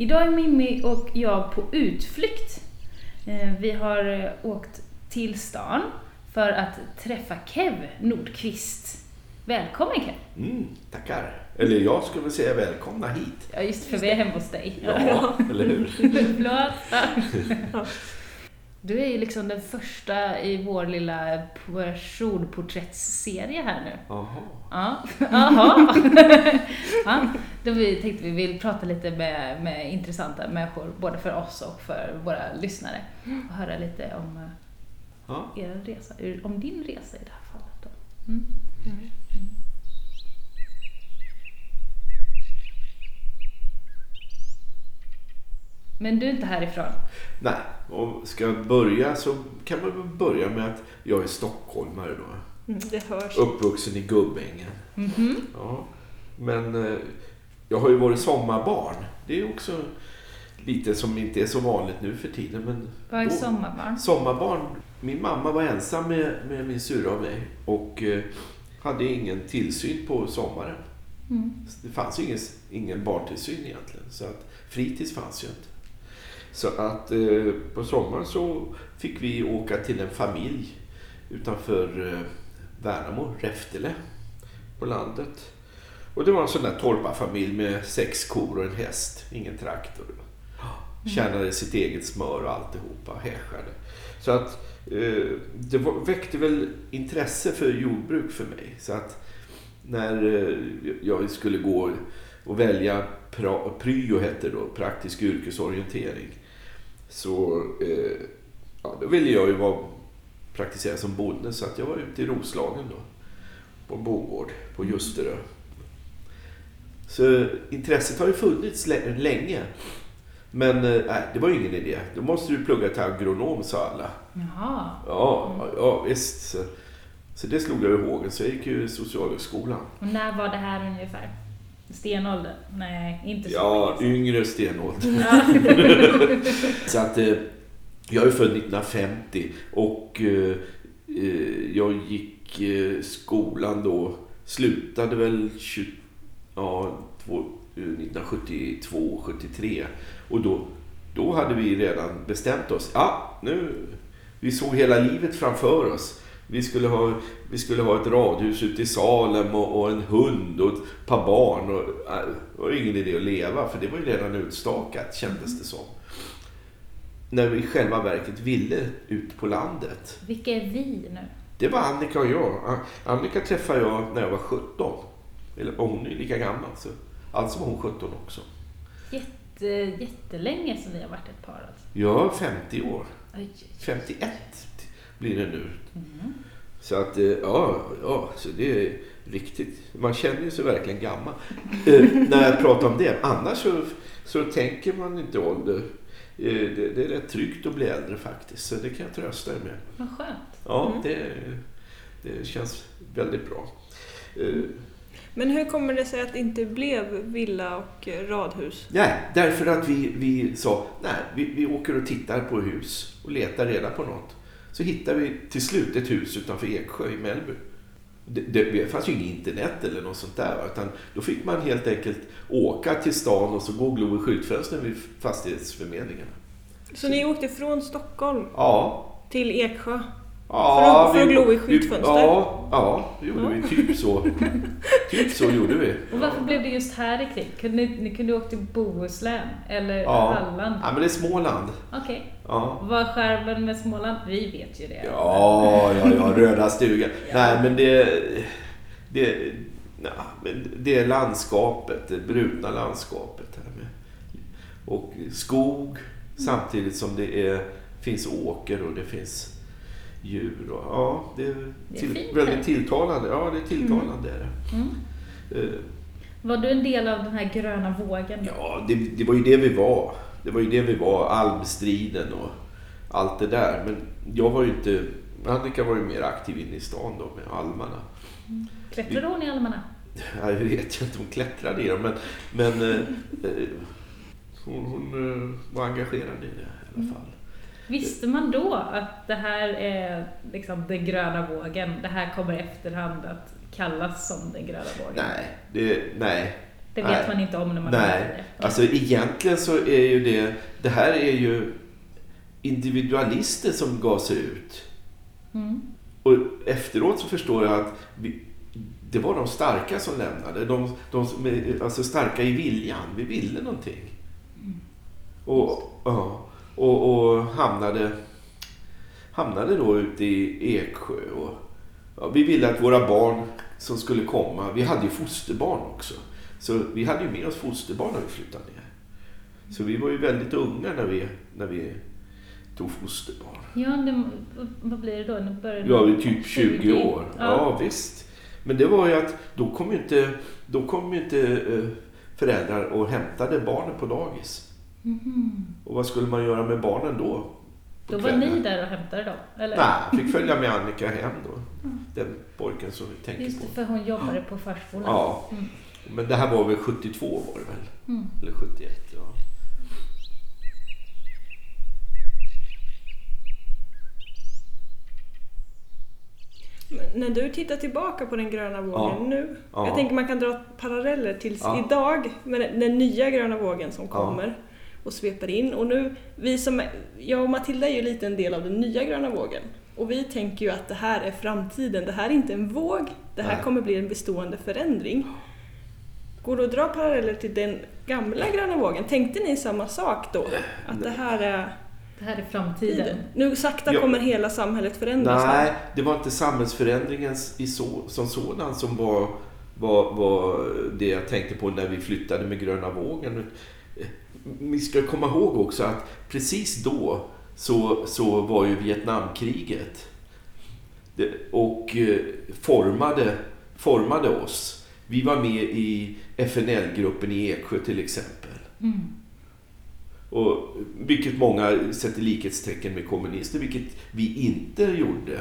Idag är Mimmi och jag på utflykt. Eh, Vi har eh, åkt till stan för att träffa Kev Nordqvist. Välkommen Kev! Mm, tackar. Eller jag skulle väl säga välkomna hit. Ja, just för vi är hemma hos dig. Ja, eller hur? Förlåt. Du är ju liksom den första i vår lilla personporträttsserie här nu. Jaha. Ja, jaha. ja, då vi tänkte vi vill prata lite med, med intressanta människor, både för oss och för våra lyssnare. Och höra lite om eh, Ja. er resa, om din resa i det här fallet. Då. Mm. Men du är inte härifrån? Nej, och ska jag börja så kan man väl börja med att jag är stockholmare då. Mm, det hörs. Uppvuxen i Gubbängen. Mhm. Ja. Men eh, jag har ju varit sommarbarn. Det är också lite som inte är så vanligt nu för tiden. Men Vad är då- sommarbarn? Sommarbarn. Min mamma var ensam med, med min syrra och mig. Och eh, hade ingen tillsyn på sommaren. Mm. Det fanns ju ingen, ingen barntillsyn egentligen. Så att fritids fanns ju inte. Så att eh, på sommaren så fick vi åka till en familj utanför eh, Värnamo, Räftele, på landet. Och det var en sån där torparfamilj med sex kor och en häst, ingen traktor. Tjänade sitt eget smör och alltihopa, häschade. Så att eh, det var, väckte väl intresse för jordbruk för mig. Så att när eh, jag skulle gå och välja pryo hette då, praktisk yrkesorientering. Så eh, ja, då ville jag ju vara, praktisera som bonde så att jag var ute i Roslagen då. På en bondgård på Ljusterö. Så intresset har ju funnits lä- länge. Men eh, nej, det var ju ingen idé. Då måste du plugga till agronom sa alla. Jaha. Ja, ja visst. Så, så det slog jag i hågen. Så jag gick ju Socialhögskolan. Och när var det här ungefär? Stenåldern? Nej, inte så Ja, länge yngre stenålder. Ja. Så att eh, jag är född 1950 och eh, eh, jag gick skolan då, slutade väl 20, ja, två- eh, 1972, 73 och då, då hade vi redan bestämt oss. Ja, nu, vi såg hela livet framför oss. Vi skulle ha, vi skulle ha ett radhus ute i Salem och, och en hund och ett par barn. Och, äh, det var ingen idé att leva för det var ju redan utstakat kändes det som. När vi i själva verket ville ut på landet. Vilka är vi nu? Det var Annika och jag. Annika träffade jag när jag var 17. Eller hon är lika gammal. Så. Alltså var hon 17 också. Jätte, jättelänge sedan vi har varit ett par alltså. Är 50 år. Oj, 51 blir det nu. Mm. Så att, eh, ja, ja, så det är riktigt. Man känner ju sig verkligen gammal eh, när jag pratar om det. Annars så, så tänker man inte ålder. Eh, det, det är rätt tryggt att bli äldre faktiskt. Så det kan jag trösta er med. Vad skönt. Ja, Mm. det, det känns väldigt bra. Men hur kommer det sig att det inte blev villa och radhus? nej, därför att vi, vi sa nej, vi, vi åker och tittar på hus och letar reda på något. Så hittar vi till slut ett hus utanför Eksjö i Mellby. Det, det, fanns ju inget internet eller något sånt där. Utan då fick man helt enkelt åka till stan och så gå och glo i skyltfönstren vid fastighetsförmedlingen. Så ni åkte från Stockholm Ja. till Eksjö? Ja För att- för att vi- glo i vi- skyltfönster? Ja, ja, det gjorde vi. Typ så. typ så gjorde vi. Och varför blev det just här kring? Kunde ni, ni kunde åka till Bohuslän eller Ja. Halland? Ja, men det är Småland. Okej. Ja. Vad är skärmen med Småland? Vi vet ju det. Ja, ja, ja, röda stugan. Ja. Nej, men det... Det, nej, men det är landskapet, det brutna landskapet. Här med. Och skog samtidigt som det är, finns åker och det finns djur. Och, ja, det är, Det är till, fint väldigt tilltalande. Ja, det är tilltalande. det. Mm. Eh, Var du en del av den här gröna vågen? då? Ja, det, det var ju det vi var. Det var ju det vi var. Almstriden och allt det där. Men jag var ju inte... Annika var ju mer aktiv inne i stan då med almarna. Klättrade hon i almarna? Jag vet inte om hon klättrade i dem men, men eh, eh, hon, hon var engagerad i det i alla fall. Visste man då att det här är liksom den gröna vågen? Det här kommer efterhand att kallas som den gröna vågen? Nej, det, nej. Det vet Nej. man inte om när man hör Nej, det. alltså egentligen så är ju det, det här är ju individualister som gav sig ut. Mm. Och efteråt så förstår jag att vi, det var de starka som lämnade. De, de som är- alltså starka i viljan. Vi ville någonting. Och, ja, och, och hamnade, hamnade då ute i Eksjö. Och, ja, vi ville att våra barn som skulle komma, vi hade ju fosterbarn också. Så vi hade ju med oss fosterbarn när vi flyttade ner. Så vi var ju väldigt unga när vi, när vi tog fosterbarn. Ja, det, vad blir det då? Nu börjar Ja, vi typ 20 år. Ja. Ja. visst. Men det var ju att då kom ju inte, då kom inte eh, föräldrar och hämtade barnen på dagis. Mhm. Och vad skulle man göra med barnen då? Då var ni där och hämtade dem? Eller? Nej, jag fick följa med Annika hem då. Den pojken som vi tänker Just det, på. för hon jobbade på förskolan. Ja, Mm. men det här var väl 72 var det väl? Mm. Eller 71, ja. Men när du tittar tillbaka på den gröna vågen Ja. nu. Ja. Jag tänker man kan dra paralleller tills Ja. idag med den, nya gröna vågen som Ja. kommer och sveper in. Och nu, vi som, jag och Matilda är ju lite en del av den nya gröna vågen. Och vi tänker ju att det här är framtiden, det här är inte en våg, det här Nej. kommer bli en bestående förändring. Går det att dra paralleller till den gamla gröna vågen? Tänkte ni samma sak då? Att det här är Det här är framtiden. tiden? Nu sakta Ja. kommer hela samhället förändras Nej, det var inte samhällsförändringen i så, som sådan som var, var, var det jag tänkte på när vi flyttade med gröna vågen. Vi ska komma ihåg också att precis då så, så var ju Vietnamkriget och eh, formade, formade oss. Vi var med i FNL-gruppen i Eksjö till exempel. Mm. Och, vilket många sätter likhetstecken med kommunister, vilket vi inte gjorde.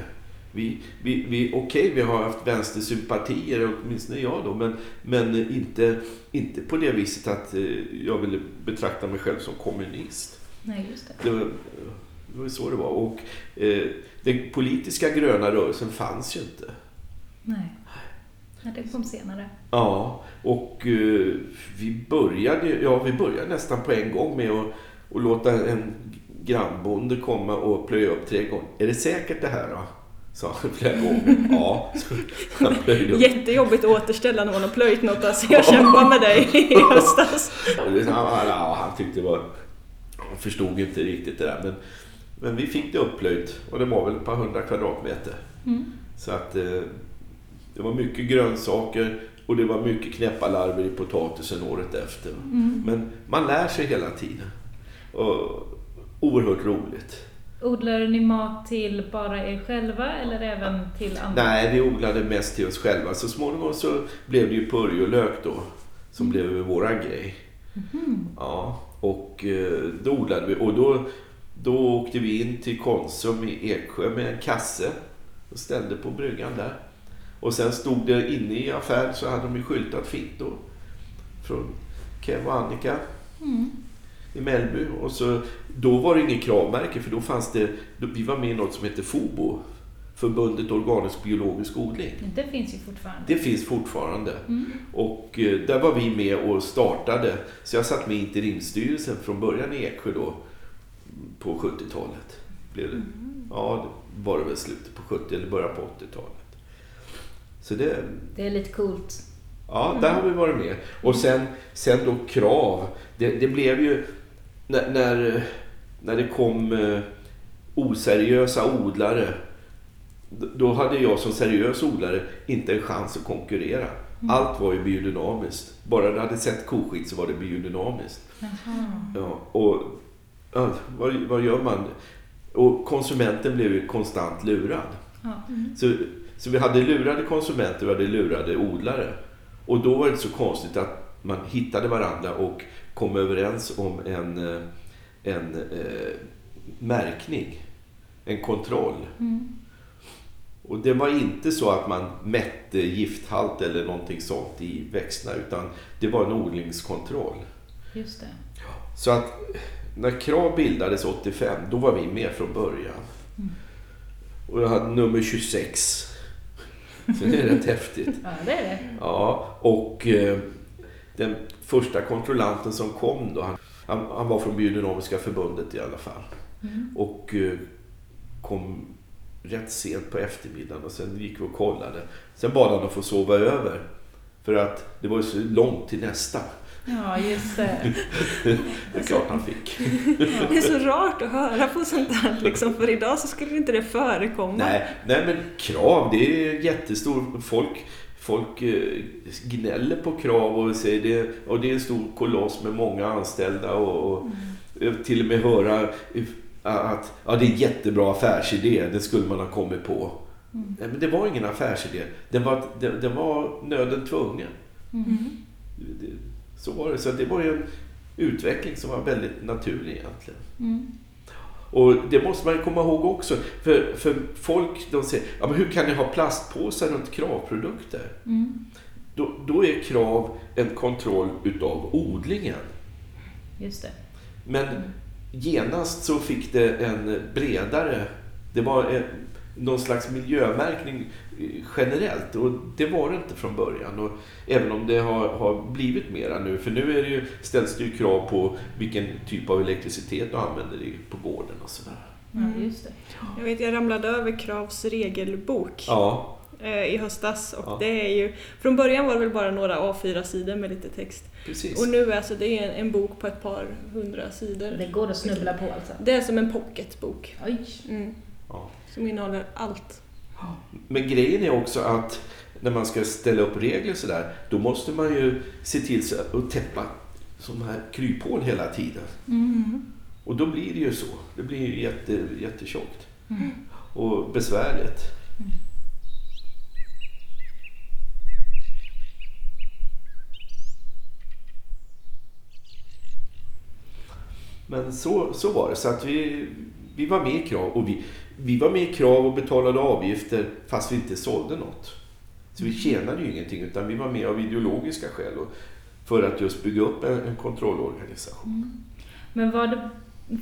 Vi, vi, vi, Okej, vi har haft vänstersympatier, åtminstone jag då, men, men inte, inte på det viset att eh, jag ville betrakta mig själv som kommunist. Nej, just det. Det var, det var så det var. Och eh, den politiska gröna rörelsen fanns ju inte. Nej. Ja, det kom senare. Ja, och eh, vi började, ja, vi började nästan på en gång med att, att låta en grannbonde komma och plöja upp trädgården. Är det säkert det här då? Sa han flera gånger. Ja, han plöjde. Jättejobbigt att återställa när man har plöjt något, alltså jag kämpade med dig i höstas. Ja, han tyckte det var... Han förstod inte riktigt det där. Men, men vi fick det upplöjt och det var väl ett par hundra kvadratmeter. Mm. Så att eh, det var mycket grönsaker och det var mycket knäppalarver i potatisen året efter. Mm. Men man lär sig hela tiden. Och, oerhört roligt. Odlar ni mat till bara er själva eller även till andra? Nej, vi odlade mest till oss själva. Så småningom så blev det ju purjolök då. Som blev våran grej. Mhm. Ja, och eh, då odlade vi. Och då, då åkte vi in till Konsum i Eksjö med en kasse. Och ställde på bryggan där. Och sen stod det inne i affären så hade de ju skyltat fint då. Från Kev och Annika Mm. I Mellby. Och så, då var det inget kravmärke för då fanns det, då, vi var med i något som heter FOBO. Förbundet Organisk Biologisk Odling. Det finns ju fortfarande. Det finns fortfarande. Mm. Och eh, där var vi med och startade. Så jag satt med i interimstyrelsen från början i Eksjö då. På 70-talet. Blev det. Ja, det var det väl slutet på 70 eller början på 80-talet. Så det, Det är lite coolt. ja, där har vi varit med. Och sen, sen då krav. Det, det blev ju när, när, när det kom eh, oseriösa odlare. Då hade jag som seriös odlare inte en chans att konkurrera. Allt var ju biodynamiskt. Bara det hade sett koskit så var det biodynamiskt. Jaha. Ja, och ja, vad, vad gör man? Och konsumenten blev ju konstant lurad. Ja. Så, så vi hade lurade konsumenter och vi hade lurade odlare. Och då var det inte så konstigt att man hittade varandra och kom överens om en, eh, en eh, märkning. En kontroll. Mm. Och det var inte så att man mätte gifthalt eller någonting sånt i växterna utan det var en odlingskontroll. Just det. Så att när KRAV bildades 85, då var vi med från början. Och jag hade nummer 26. Så det är rätt häftigt. Ja, det är det. Ja, och eh, den första kontrollanten som kom då, han, han, han var från Biodynamiska förbundet i alla fall. Mm. Och eh, kom rätt sent på eftermiddagen och sen gick vi och kollade. Sen bad han att få sova över. För att det var ju så långt till nästa. Ja, just det. Det är klart han fick. Det är så rart att höra på sånt där liksom, för idag så skulle inte det förekomma. Nej, nej men krav, det är jättestor. Folk, folk eh, gnäller på krav och säger det, och det är en stor koloss med många anställda och, och Mm. till och med höra eh, att ja, det är en jättebra affärsidé, det skulle man ha kommit på. Mm. Nej, men det var ingen affärsidé. Den var, den, den var nöden tvungen. Mm. Det, så var det. Så det var ju en utveckling som var väldigt naturlig egentligen. Mm. Och det måste man ju komma ihåg också. För, för folk de säger, ja, men hur kan ni ha plastpåsar runt kravprodukter? Mm. Då, då är krav en kontroll utav odlingen. Just det. Men genast så fick det en bredare, det var en, någon slags miljömärkning eh, generellt och det var det inte från början. Och även om det har, har blivit mera nu, för nu är det ju, ställs det ju krav på vilken typ av elektricitet du använder i, på gården och sådär. Ja, just det. Jag vet, jag ramlade över Kravs regelbok Ja, eh, i höstas och Ja. det är ju, från början var det väl bara några A4-sidor med lite text. precis. Och nu är alltså, det är en, en bok på ett par hundra sidor. Det går att snubbla på alltså. Det är som en pocketbok. Oj. Mm, Ja. som innehåller allt. Men grejen är också att när man ska ställa upp regler sådär, då måste man ju se till så att täppa sådana här kryphål hela tiden. Mm. Och då blir det ju så. Det blir ju jätte, jättetjockt. Mm. Och besvärligt. Men så, så var det. Så att vi, vi var med i krav. Och vi, vi var med i krav och betalade avgifter fast vi inte sålde något. Så vi tjänade ju ingenting utan vi var med av ideologiska skäl. Och för att just bygga upp en, en kontrollorganisation. Men var det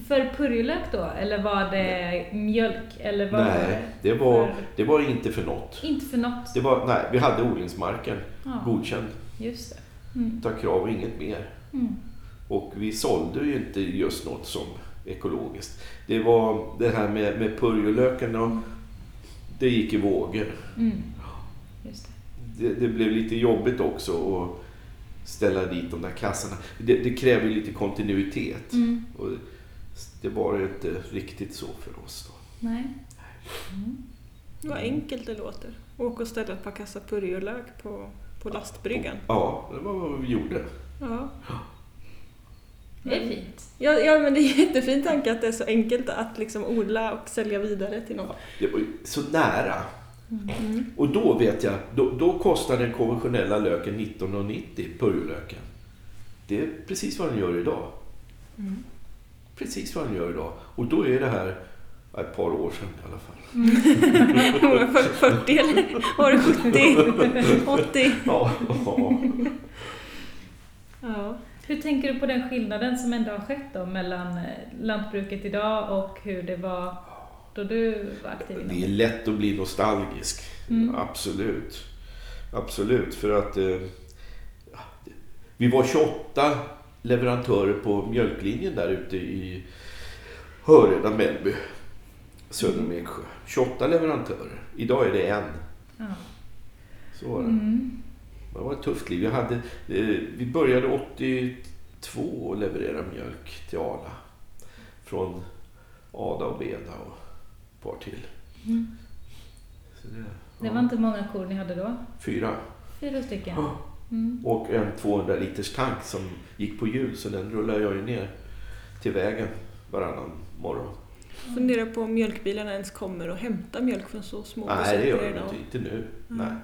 för purjolök då? Eller var det mjölk? Eller var Nej, det var, för- det var inte för något. Inte för något? Det var, nej, vi hade odlingsmarken Ja, godkänd just det. Mm. utav krav och inget mer. Mm. Och vi sålde ju inte just något som ekologiskt. Det var det här med, med purjolöken, och det gick i vågor. Mm. Just det. Det, det blev lite jobbigt också att ställa dit de där kassarna. Det, det kräver ju lite kontinuitet. Mm. Och det var ju inte riktigt så för oss. Då. Nej. Mm. Vad enkelt det låter. Åka och ställa ett par kassar purjolök på, på lastbryggan. Ja, det var vad vi gjorde. Ja. Det är fint. Ja, ja, men det är en jättefin tanke att det är så enkelt att liksom odla och sälja vidare till någon. Det var ju så nära. Mm. Och då vet jag, då, då kostar den konventionella löken 19,90 purjolöken. Det är precis vad den gör idag. Mm. Precis vad den gör idag. Och då är det här ett par år sedan i alla fall. Var det 40 eller var det 70? 80? Ja, ja. Ja. Hur tänker du på den skillnaden som ändå har skett då mellan eh, lantbruket idag och hur det var då du var aktiv inom Det är lätt att bli nostalgisk. Mm. Absolut. Absolut. För att eh, vi var 28 leverantörer på mjölklinjen där ute i Höreda, Mellby, söder om Eksjö. 28 leverantörer. Idag är det en. Ja. Så var det. Mm. Det var ett tufft liv. Jag hade, eh, vi började 82 och leverera mjölk till Arla. Från Ada och Beda och ett par till. Mm. Så det, Det ja. var inte många kor ni hade då? Fyra. Fyra stycken? Ja. Mm. Och en 200 liters tank som gick på hjul så den rullar jag ju ner till vägen varannan morgon. Funderar på om mjölkbilarna ens kommer och hämtar mjölk från så små Nej, det gör besättningar de idag. inte, inte nu. Mm. Nej.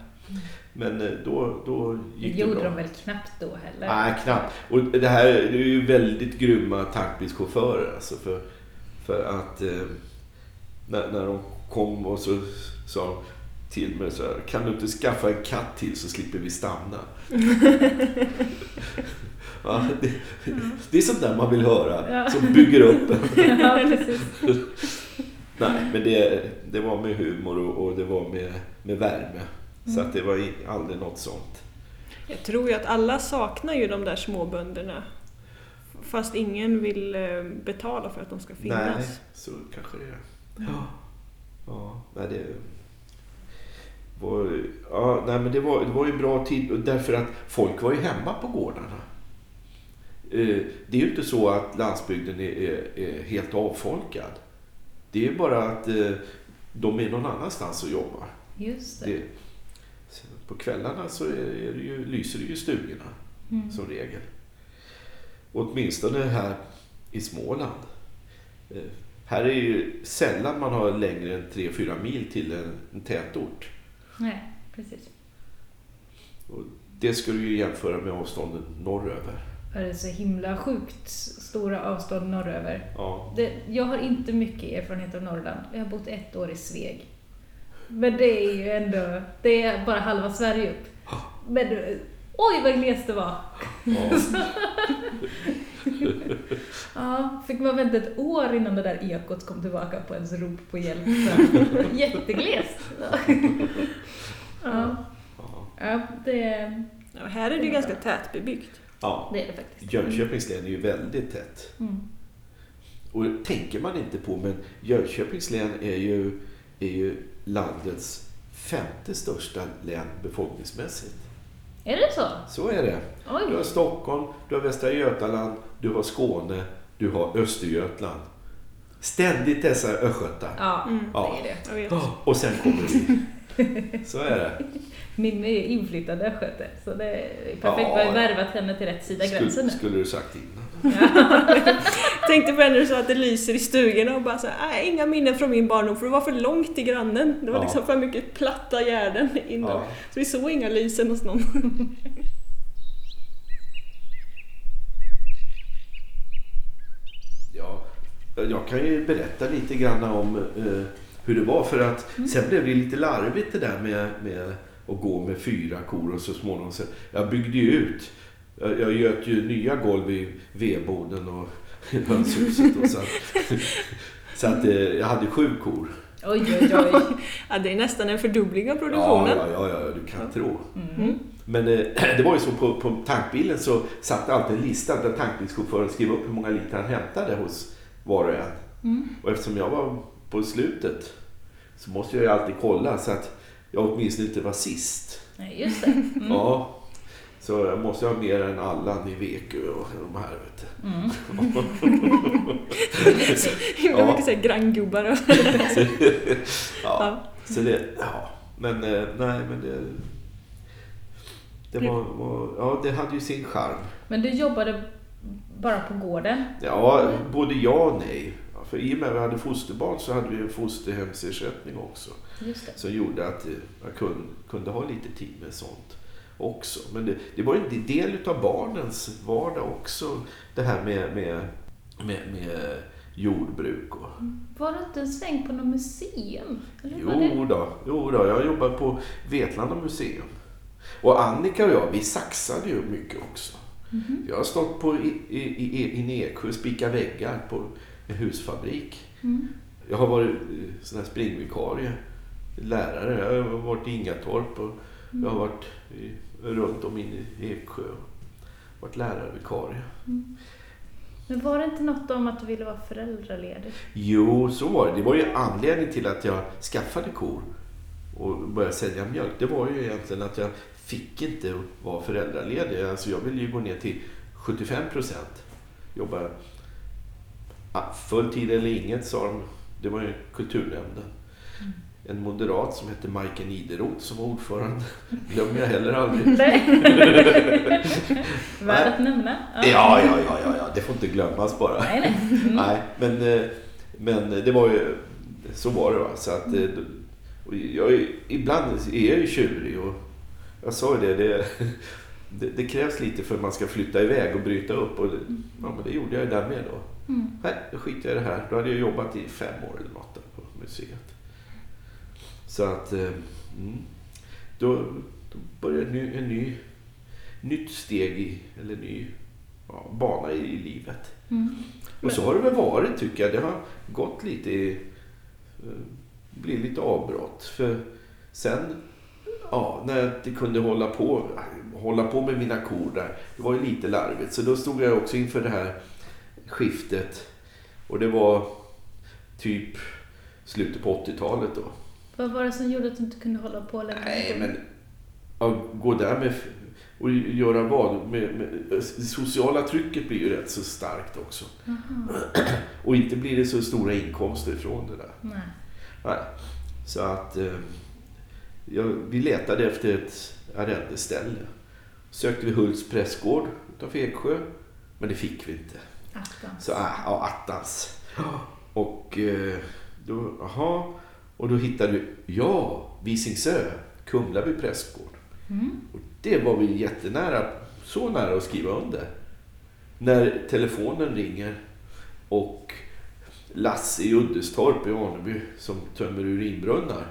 Men eh, då, då Det gick det gjorde bra. de väl knappt då heller? Nej, knappt. Och det här det är ju väldigt grymma tankbilschaufförer. Alltså för, för att eh, när, när de kom och så sa de till mig så här, kan du inte skaffa en katt till så slipper vi stanna. ja, det, det är sånt där man vill höra, Ja. som bygger upp en. ja. Nej, men det, det var med humor och, och det var med, med värme. Så Mm. att det var aldrig något sånt. Jag tror ju att alla saknar ju de där småbönderna. Fast ingen vill eh, betala för att de ska finnas. Nej, så kanske det är. Ja. Ja, nej det var, ja, nej, men det var, det var ju bra tid därför att folk var ju hemma på gårdarna. Eh, Det är ju inte så att landsbygden är, är, är helt avfolkad. Det är bara att eh, de är någon annanstans och jobbar. Just det. Det, på kvällarna så är det ju, lyser det ju stugorna Mm. som regel. Åtminstone här i Småland. Eh, Här är ju sällan man har längre än 3-4 mil till en, en tätort. Nej, precis. Och det ska du ju jämföra med avstånden norröver. Det är så himla sjukt stora avstånd norröver. Ja. Det, jag har inte mycket erfarenhet av Norrland. Jag har bott ett år i Sveg. Men det är ju ändå, det är bara halva Sverige upp. Men oj vad glest det var! Ja. Ja, fick man vänta ett år innan det där ekot kom tillbaka på ens rop på hjälp. Jätteglest! Ja, Ja. ja det, Ja, här är det ju ganska tätbebyggt. ja. det är det faktiskt. Jönköpings län är ju väldigt tätt. Mm. Och det tänker man inte på, men Jönköpings län är ju, är ju landets femte största län befolkningsmässigt. Är det så? Så är det. Du har Oj! Stockholm, du har Västra Götaland, du har Skåne, du har Östergötland. Ständigt dessa östgötar. Ja, Mm. Ja. det är det. Jag. Och sen kommer vi. Så är det. Min är inflyttad östgöte, så det är perfekt. Ja, Vi har värvat henne till rätt sida gränsen Skulle, nu. skulle du sagt innan. Tänkte på när du sa att det lyser i stugorna och bara så här, "Nej, inga minnen från min barndom för det var för långt till grannen. Det var Ja. liksom för mycket platta gärden innan. Ja. Så vi såg inga lysen hos någon. Ja, jag kan ju berätta lite grann om eh, hur det var. För att Mm. sen blev det lite larvigt det där med, med att gå med fyra kor och så småningom. Så jag byggde ju ut. Jag, jag göt ju nya golv i vedboden och i hönshuset. Och så att, så att eh, jag hade sju kor. Oj, oj, oj. Ja, det är nästan en fördubbling av Ja, produktionen. ja, ja, ja, du kan tro. Mm. Men eh, det var ju så på, på tankbilen så satt alltid en lista där tankbilschauffören skrev upp hur många liter han hämtade hos var och en. Mm. Och eftersom jag var på slutet så måste jag ju alltid kolla så att jag åtminstone inte var sist. Nej, just det. Mm. Ja. Så jag måste ha mer än Allan i Vekö och de här. Vet du. Mm. Himla Ja. mycket så här granngubbar och... ja. Ja. Så det, ja. Men eh, nej, men det... Det var, var, ja, det hade ju sin charm. Men du jobbade bara på gården? Ja, både ja och nej. För i och med att vi hade fosterbarn så hade vi en fosterhemsersättning också. Som gjorde att eh, jag kunde, kunde ha lite tid med sånt också. Men det, det var ju en del av barnens vardag också. Det här med, med, med, med jordbruk. Och, Var du inte en sväng på något museum? Eller jo, då, jo då, jag jobbar på Vetlanda museum. Och Annika och jag, vi saxade ju mycket också. Mhm. Jag har stått på, i, i, i, i Eksjö och spikat väggar på en husfabrik. Mm. Jag har varit eh, sån här springvikarie, lärare. Jag har varit i Ingatorp och jag har varit i, runt om inne i Eksjö. och Varit lärarvikarie. Men var det inte något om att du ville vara föräldraledig? Jo, så var det. Det var ju anledningen till att jag skaffade kor och började sälja mjölk. Det var ju egentligen att jag fick inte vara föräldraledig. Alltså jag ville ju gå ner till 75 procent. Jobba full tid eller inget, sa de. Det var ju kulturnämnden. En moderat som hette Majken Nideroth som var ordförande. glömmer jag heller aldrig. Värd att nämna. Ja, ja, ja, ja, ja. det får inte glömmas bara. Nej, nej. Mm. Nej, men, eh, men det var ju, så var det. Va? Så att, eh, och jag, ibland är jag ju tjurig och jag sa ju det, det, det, det krävs lite för att man ska flytta iväg och bryta upp. Och det, ja, men det gjorde jag ju där med då. Mm. Nej, då skiter jag i det här. Då hade jag jobbat i fem år eller något på museet. Så att, eh, mm, då, då började en ny, en ny, nytt steg i, eller ny ja, bana i livet. Mm. Och så har det väl varit tycker jag. Det har gått lite i... eh, blivit lite avbrott. För sen, ja, när jag inte kunde hålla på, hålla på med mina kor där. Det var ju lite larvigt. Så då stod jag också inför det här skiftet. Och det var typ slutet på 80-talet då. Vad var det som gjorde att du inte kunde hålla på längre? Nej, men att gå där med och göra vad? Med, med, det sociala trycket blir ju rätt så starkt också. Och inte blir det så stora inkomster från det där. Nej. Nej. Så att eh, ja, vi letade efter ett arrendeställe. Sökte vi Hults prästgård utanför Eksjö. Men det fick vi inte. Attans. Så, ah, ja, attans. Och eh, då, aha. Och då hittade vi, ja, Visingsö, Kumlaby prästgård. Mm. Och det var vi jättenära, så nära att skriva under. När telefonen ringer och Lasse i Uddestorp i Aneby som tömmer urinbrunnar,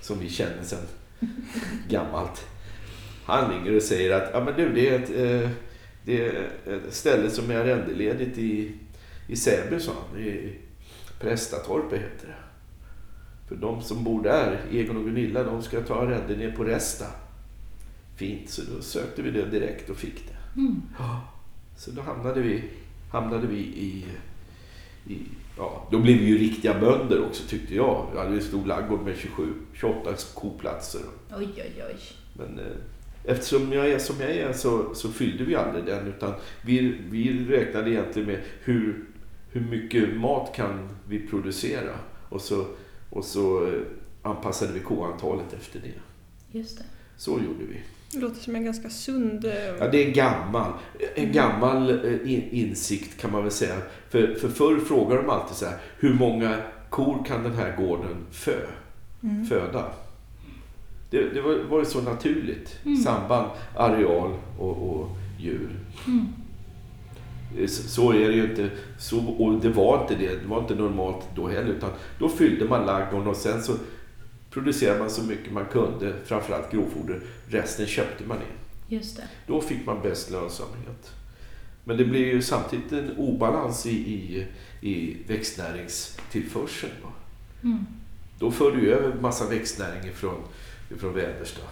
som vi känner sedan gammalt. Han ringer och säger att ja, men du, det, är ett, eh, det är ett ställe som är arrendeledigt i, i Säby, sa han. I Prästatorpet heter det. För de som bor där, Egon och Gunilla, de ska ta arrende ner på Resta. Fint, så då sökte vi det direkt och fick det. Mm. Så då hamnade vi, hamnade vi i, i... Ja, då blev vi ju riktiga bönder också tyckte jag. Vi hade en stor ladugård med 27, 28 koplatser. Oj, oj, oj. Men eh, eftersom jag är som jag är så, så fyllde vi aldrig den. Utan vi, vi räknade egentligen med hur, hur mycket mat kan vi producera. Och så, och så eh, anpassade vi koantalet efter det. Just det. Så gjorde vi. Det låter som en ganska sund... eh, Ja, det är en gammal, en gammal eh, in- insikt kan man väl säga. För, för förr frågade de alltid så här, hur många kor kan den här gården fö, Mm. föda? Det, det var, var ju så naturligt. Mm. Samband, areal och, och djur. Mm. Så, är det ju inte. Så, och det var inte det. Det var inte normalt då heller. Utan då fyllde man ladugården och sen så producerade man så mycket man kunde. Framförallt grovfoder. Resten köpte man in. Just det. Då fick man bäst lönsamhet. Men det blir ju samtidigt en obalans i, i, i växtnäringstillförseln. Då. Mm. då för du över massa växtnäring från, från Väderstad.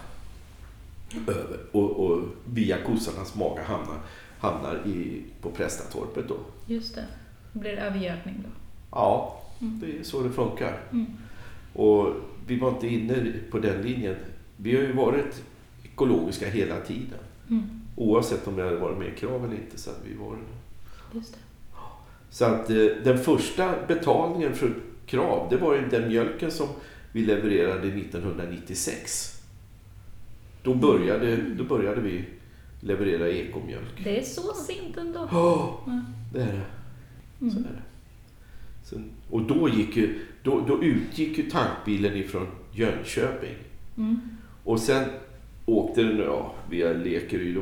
Över, och, och via kossornas mage hamnar, hamnar i, på Prästatorpet då. Just det. Då blir det övergödning då. Ja, Mm. det är så det funkar. Mm. Och vi var inte inne på den linjen. Vi har ju varit ekologiska hela tiden. Mm. Oavsett om det hade varit med krav eller inte så hade vi varit. Just det. Så att eh, den första betalningen för krav, det var ju den mjölken som vi levererade 1996. Då började, då började vi leverera ekomjölk. Det är så sent ändå. Mm. det är det. Så Mm. är det. Sen, och då, gick ju, då, då utgick ju tankbilen ifrån Jönköping. Mm. Och sen åkte den ja, via Lekeryd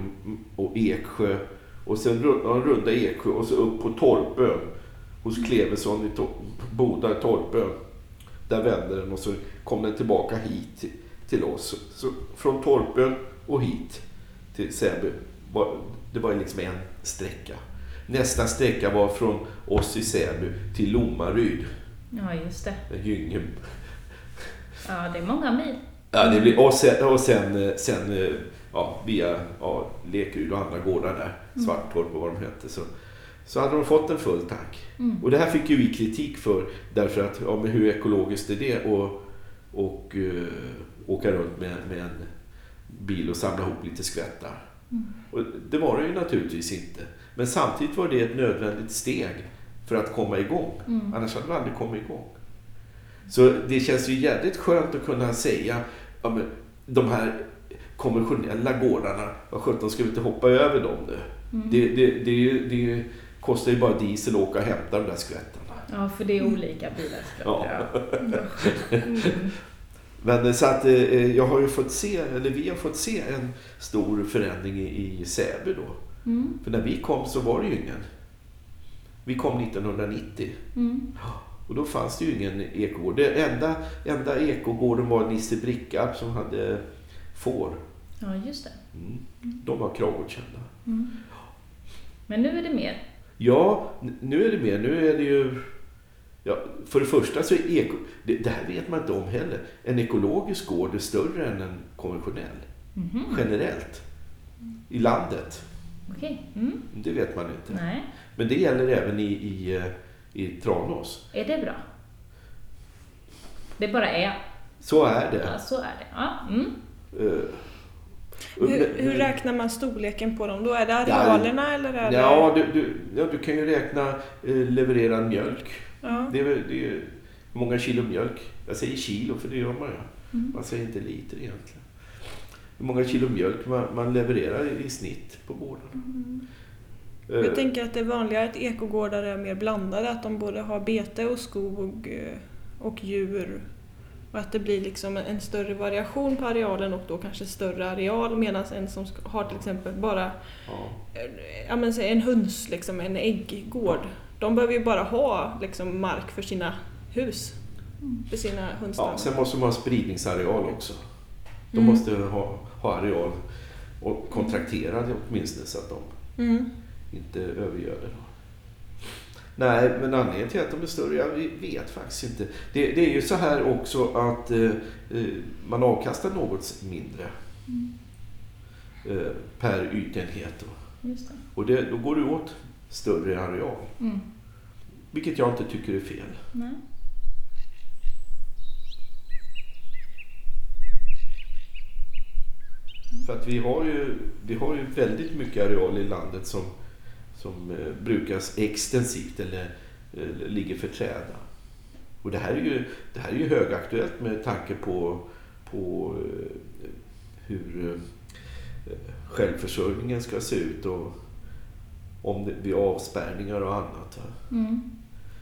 och, Eksjö. Och sen runda Eksjö och så upp på Torpön. Hos Klevesson i Tor- Boda, Torpön. Där vände den och så kom den tillbaka hit till, till oss. Så från Torpön och hit till Säby. var- Det var liksom en sträcka. Nästa sträcka var från oss i Säby till Lommaryd. Ja, just det. där Gynge Ja, det är många mil. Ja, det blir, och sen, och sen, eh, sen eh, ja, via ja, Lekeryd och andra gårdar där, Mm. Svarttorp och vad de hette, så, så hade de fått en full tank. Mm. Och det här fick ju vi kritik för, därför att ja, men hur ekologiskt är det och, och uh, åka runt med, med en bil och samla ihop lite skvättar. Mm. Och det var det ju naturligtvis inte. Men samtidigt var det ett nödvändigt steg för att komma igång. Mm. Annars hade vi aldrig kommit igång. Så det känns ju jävligt skönt att kunna säga ja, de här konventionella gårdarna, vad sjutton ska vi inte hoppa över dem nu? Mm. Det, det, det, är ju- det kostar ju bara diesel att åka och hämta de där skvättarna. Ja, för det är olika bilar. Ja. Mm. Men eh, så att eh, jag har ju fått se, eller vi har fått se en stor förändring i, i Säby då. Mm. För när vi kom så var det ju ingen. Vi kom 1990 Mm. och då fanns det ju ingen ekogård. Det enda, enda ekogården var Nisse Brickarp som hade får. Ja, just det. Mm. De var kravgodkända. Mm. Men nu är det mer. Ja, nu är det mer. Nu är det ju... Ja, för det första så är eko... Det, det här vet man inte om heller. En ekologisk gård är större än en konventionell. Mhm. Generellt. I landet. Okej. Mm. Det vet man inte. Nej. Men det gäller även i, i, i Tranås. Är det bra? Det bara är. Så är det. Ja, så är det. Ja. Mm. Eh, Hur, hur räknar man storleken på dem då? Är det arealerna eller är det... Ja, du, du, ja, du kan ju räkna eh, levererad mjölk. Ja. Det är, det är många kilo mjölk. Jag säger kilo för det gör man ju. Mm. Man säger inte liter egentligen. Hur många kilo mjölk man, man levererar i snitt på gården. Eh, Jag tänker att det är vanligare att ekogårdar är mer blandade, att de både har bete och skog eh, och djur. Och att det blir liksom en större variation på arealen och då kanske större areal medan en som har till exempel bara ja. eh, ja, men en höns, liksom, en ägggård. De behöver ju bara ha liksom, mark för sina hus. För sina Ja, hönsstammar. sen måste man ha spridningsareal också. De Mm. måste ha, ha areal och kontrakterade åtminstone så att de Mm. inte övergöder. Nej, men anledningen till att de är större, jag vet faktiskt inte. Det, det är ju så här också att eh, eh, man avkastar något mindre eh, per ytenhet. Då. Just det. Och det, då går det åt större areal. Mm. Vilket jag inte tycker är fel. Nej. För att vi har ju, vi har ju väldigt mycket areal i landet som, som eh, brukas extensivt eller eh, ligger för träda. Och det här är ju, det här är ju högaktuellt med tanke på, på eh, hur eh, självförsörjningen ska se ut och om det blir avspärrningar och annat. Mm.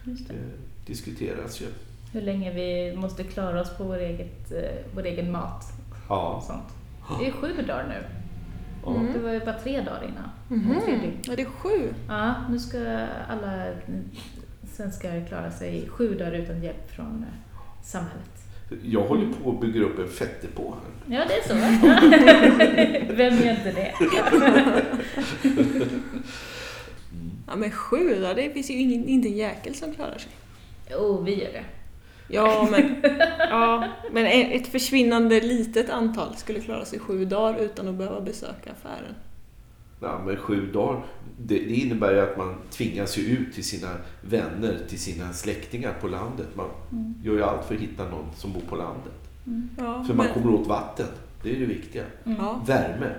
Just det. Det diskuteras ju. Hur länge vi måste klara oss på vår, eget, eh, vår egen mat Ja. sånt. Det är sju dagar nu. Mm. Det var ju bara tre dagar innan. Tre dygn. Ja, det är sju. Ja, nu ska alla svenskar klara sig sju dagar utan hjälp från eh, samhället. Jag håller på att bygga upp en fettdepå här. Ja, det är så? Vem gör inte det? Ja men sju då, det finns ju ingen, inte en jäkel som klarar sig. Jo, vi gör det. Ja men, ja, men ett försvinnande litet antal skulle klara sig sju dagar utan att behöva besöka affären. Ja, men sju dagar, det, det innebär ju att man tvingas ju ut till sina vänner, till sina släktingar på landet. Man Mm. gör ju allt för att hitta någon som bor på landet. Ja, För man men, kommer åt vatten, det är det viktiga. Mm. Värme,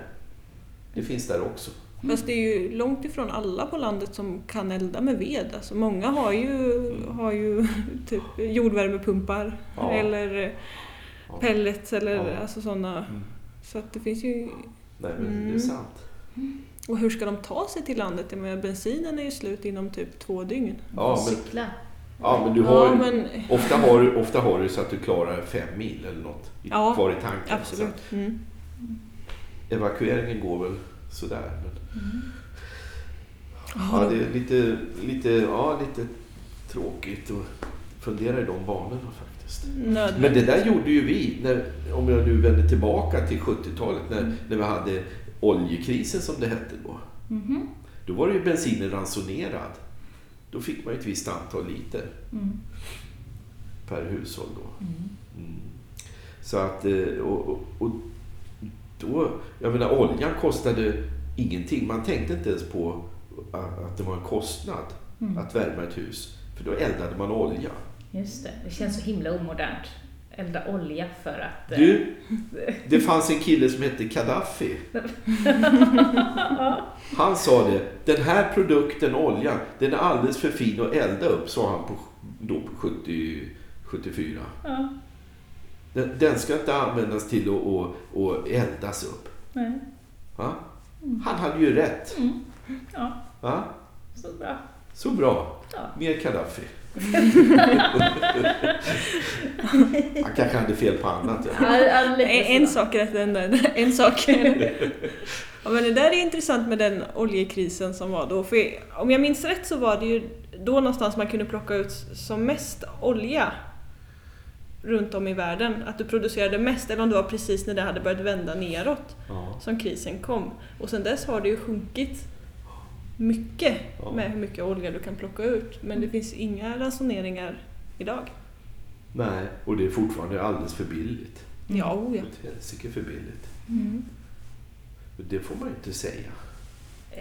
det finns där också. Fast det är ju långt ifrån alla på landet som kan elda med ved. Alltså många har ju, har ju typ jordvärmepumpar Ja. eller pellets eller Ja. alltså sådana. Mm. Så att det finns ju... Nej, men det är Mm. sant. Och hur ska de ta sig till landet? Jag menar, bensinen är ju slut inom typ två dygn. Ja, men, Cykla. ja, men du har Ja, men ofta, har du, ofta har du så att du klarar fem mil eller något Ja, kvar i tanken. absolut. Mm. Evakueringen går väl sådär. Men, Ja, ja, det är lite, lite, ja, lite tråkigt att fundera i de banorna faktiskt. Nödvändigt. Men det där gjorde ju vi, när, om jag nu vänder tillbaka till 70-talet när, när vi hade oljekrisen som det hette då. Mhm. Då var det ju bensinen ransonerad. Då fick man ett visst antal liter Mm. per hushåll då. Mm. Mm. Så att, eh, och, och, och då, jag menar oljan kostade ingenting. Man tänkte inte ens på att det var en kostnad Mm. att värma ett hus. För då eldade man olja. Just det, det känns så himla omodernt. Elda olja för att... eh, Du, det fanns en kille som hette Gaddafi. Han sa det, den här produkten, oljan, den är alldeles för fin att elda upp, sa han på, då på 70, 74. Ja, Den, den ska inte användas till att, att, att eldas upp. nej. Va? Han hade ju rätt. Mm. Ja, Va? så bra. Så bra. Ja. Mer Gaddafi. Han kanske hade fel på annat. Ja. En, en sak är att den där, en sak. ja, men det där är intressant med den oljekrisen som var då. För om jag minns rätt så var det ju då någonstans man kunde plocka ut som mest olja runt om i världen. Att du producerade mest, eller om det var precis när det hade börjat vända neråt Ja. som krisen kom. Och sen dess har det ju sjunkit mycket Ja. med hur mycket olja du kan plocka ut. Men det finns inga ransoneringar idag. Nej, och det är fortfarande alldeles för billigt. Ja, oh ja. Helsike för billigt. Mm. Det får man ju inte säga.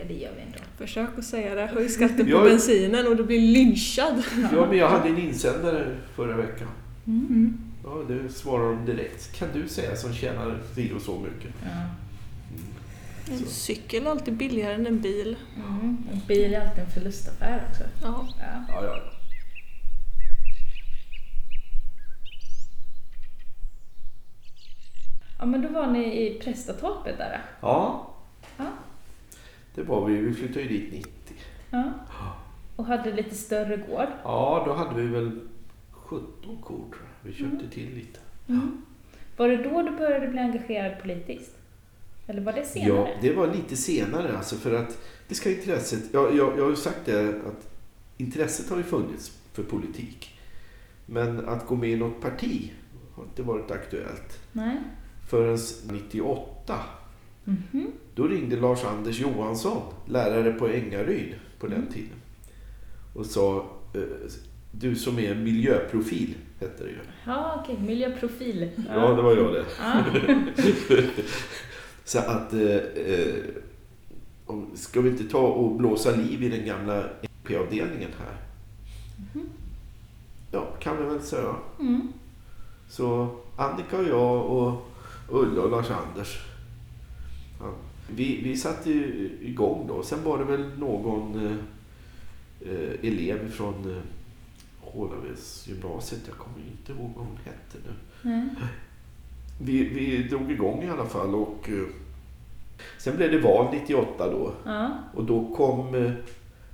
Det gör vi ändå. Försök att säga det. Höj skatten på Jag- bensinen och du blir lynchad. Ja, men jag hade en insändare förra veckan. Mm. Ja, det svarar de direkt. Kan du säga som tjänar si och så mycket? Ja. En Så. cykel är alltid billigare än en bil. Mm. En bil är alltid en förlustaffär också. Ja. Ja. Ja, ja. ja, men då var ni i Prästatorpet där. ja, Ja. det var vi. Vi flyttade ju dit 90. ja. Och hade lite större gård. Ja, då hade vi väl 17 kor tror jag. Vi köpte Mm. till lite. Var det då du började bli engagerad politiskt? Eller var det Ja, senare? det var lite senare alltså för att det ska intresset, jag, jag, jag har ju sagt det att intresset har ju funnits för politik. Men att gå med i något parti har inte varit aktuellt. Nej. Förrän 98. Mhm. Då ringde Lars-Anders Johansson, lärare på Ängaryd på den Mm. tiden. Och sa, eh, du som är miljöprofil, hette det ju. Ja, okej. Miljöprofil. Ja, det var jag det. Ja. Så att, eh, eh, ska vi inte ta och blåsa liv i den gamla MP-avdelningen här? Ja, kan vi väl säga. Mm. Så Annika och jag och Ulla och Lars-Anders. Ja, vi, vi satte ju igång då. Sen var det väl någon eh, eh, elev från Hålaves gymnasiet. Jag kommer inte ihåg vad hon hette nu. Nej. Vi, vi drog igång i alla fall och eh, sen blev det val 98 då. Ja. Och då kom eh,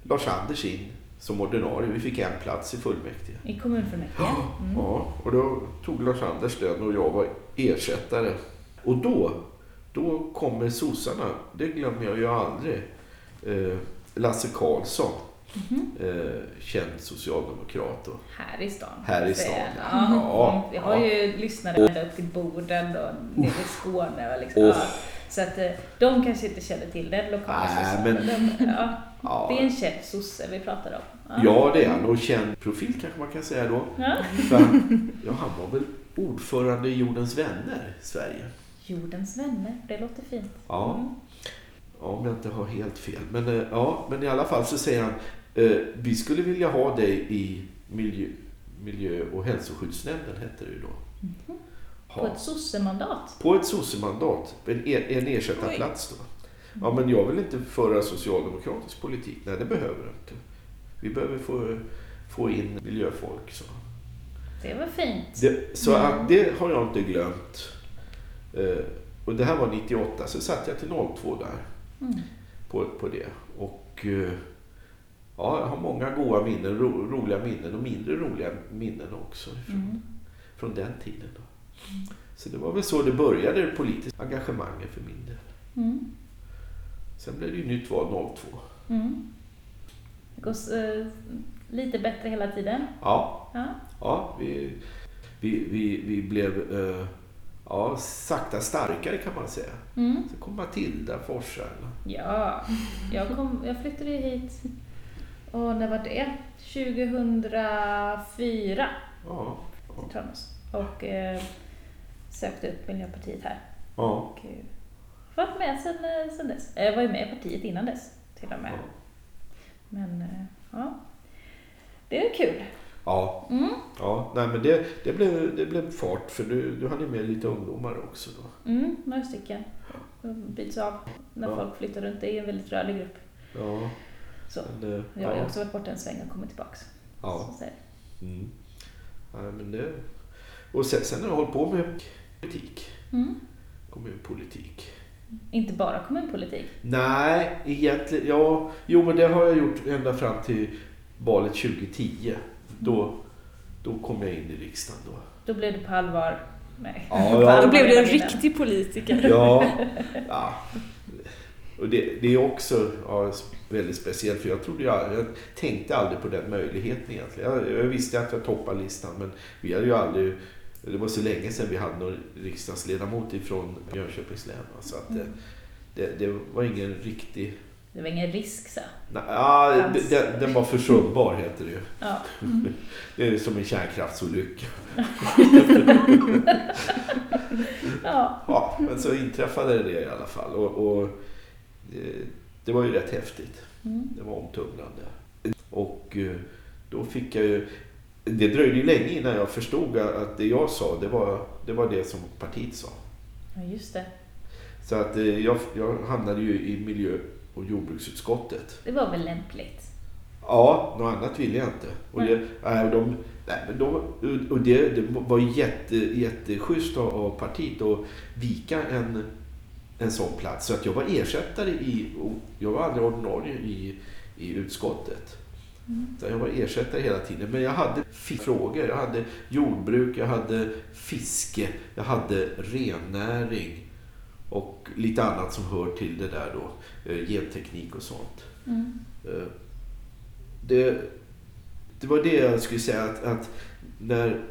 Lars-Anders in som ordinarie. Vi fick en plats i fullmäktige. I kommunfullmäktige. Mm. Ja, och då tog Lars-Anders den och jag var ersättare. Och då, då kommer sossarna, det glömmer jag ju aldrig. Eh, Lasse Karlsson, Mhm. eh, känd socialdemokrat. Och, Här i stan. Här i stan, ja. Ja. Ja. Vi har ju lyssnare ända upp till Boden och nere i Skåne. Och liksom. Ja. Så att eh, de kanske inte känner till den lokala sossen. men- de, ja. ja, Det är en känd sosse vi pratar om. ja, det är han. Och känd profil kanske man kan säga då. Ja. För han, ja, han var väl ordförande i Jordens vänner i Sverige. Jordens vänner, det låter fint. Ja. Mm. Ja, om jag inte har helt fel. Men, eh, ja, men i alla fall så säger han, vi skulle vilja ha dig i miljö, miljö och hälsoskyddsnämnden, hette det ju då. Mhm. Ha. På ett sossemandat. På ett sossemandat, en, en ersättarplats då. Ja, men jag vill inte föra socialdemokratisk politik. Nej, det behöver jag inte. Vi behöver få, få in miljöfolk. Så, Det var fint. det, så Mm. att det har jag inte glömt. Eh, och det här var 98, så satt jag till 02 där. Mm. på, på det. Och eh, ja, jag har många goda minnen, ro, roliga minnen och mindre roliga minnen också från, Mm. från den tiden. Då. Så det var väl så det började, det politiska engagemanget för min del. Mm. Sen blev det ju nytt val 02. Mm. Det går eh, lite bättre hela tiden. Ja, Ja. ja vi, vi, vi, vi blev eh, ja, sakta starkare kan man säga. Mm. Så kom Matilda Forsell. Ja, jag, kom, jag flyttade hit, och när var det? 2004 Ja, till Tranås och eh, sökte upp Miljöpartiet här. ja, Och eh, varit med sedan, eh, sedan dess. Jag var ju med i partiet innan dess till och med. ja. Men eh, ja, det är kul. ja. Mm. Ja, nej men det, det, blev, det blev fart för du, du hade med lite ungdomar också då. Mm, några stycken. De byts av när Ja. folk flyttar runt. Det är en väldigt rörlig grupp. Ja, Så. eh, Jag har ja, också varit borta en sväng och kommit tillbaks. ja. Så, så det. Mm. Nej, men det, och sen, sen har jag hållit på med politik, Mm. kommunpolitik. Inte bara kommunpolitik. Nej, egentligen, ja, jo men det har jag gjort ända fram till valet 2010. Då, då kom jag in i riksdagen då. Då blev det på allvar. Nej. Ja, På ja. allvar Då blev du en riktig politiker. Ja, ja. Och det, det är också ja, väldigt speciellt för jag trodde aldrig- jag tänkte aldrig på den möjligheten egentligen. Jag, jag visste att jag toppade listan men vi hade ju aldrig, det var så länge sedan vi hade någon riksdagsledamot ifrån Jönköpings län. Så att det, det, det var ingen riktig Det var ingen risk så. Nej, Ja, Fanns- den, den var försumbar heter det ju. Ja. Det är som en kärnkraftsolycka. ja. Ja, men så inträffade det i alla fall. Och, och eh, det var ju rätt häftigt. Mm. Det var omtumlande. Och eh, då fick jag ju... Det dröjde ju länge innan jag förstod att det jag sa, det var det, var det som partiet sa. ja, just det. Så att eh, jag, jag hamnade ju i miljö och jordbruksutskottet. Det var väl lämpligt? Ja, något annat ville jag inte. Och det, nej, de, nej, men de, och det, det var jätte, jätteschysst av partiet att vika en, en sån plats. Så att jag var ersättare i, jag var aldrig ordinarie i, i utskottet. Så jag var ersättare hela tiden. Men jag hade frågor. Jag hade jordbruk, jag hade fiske, jag hade rennäring och lite annat som hör till det där då. eh, Genteknik och sånt. Mm. Eh, Det, det var det jag skulle säga att, att när,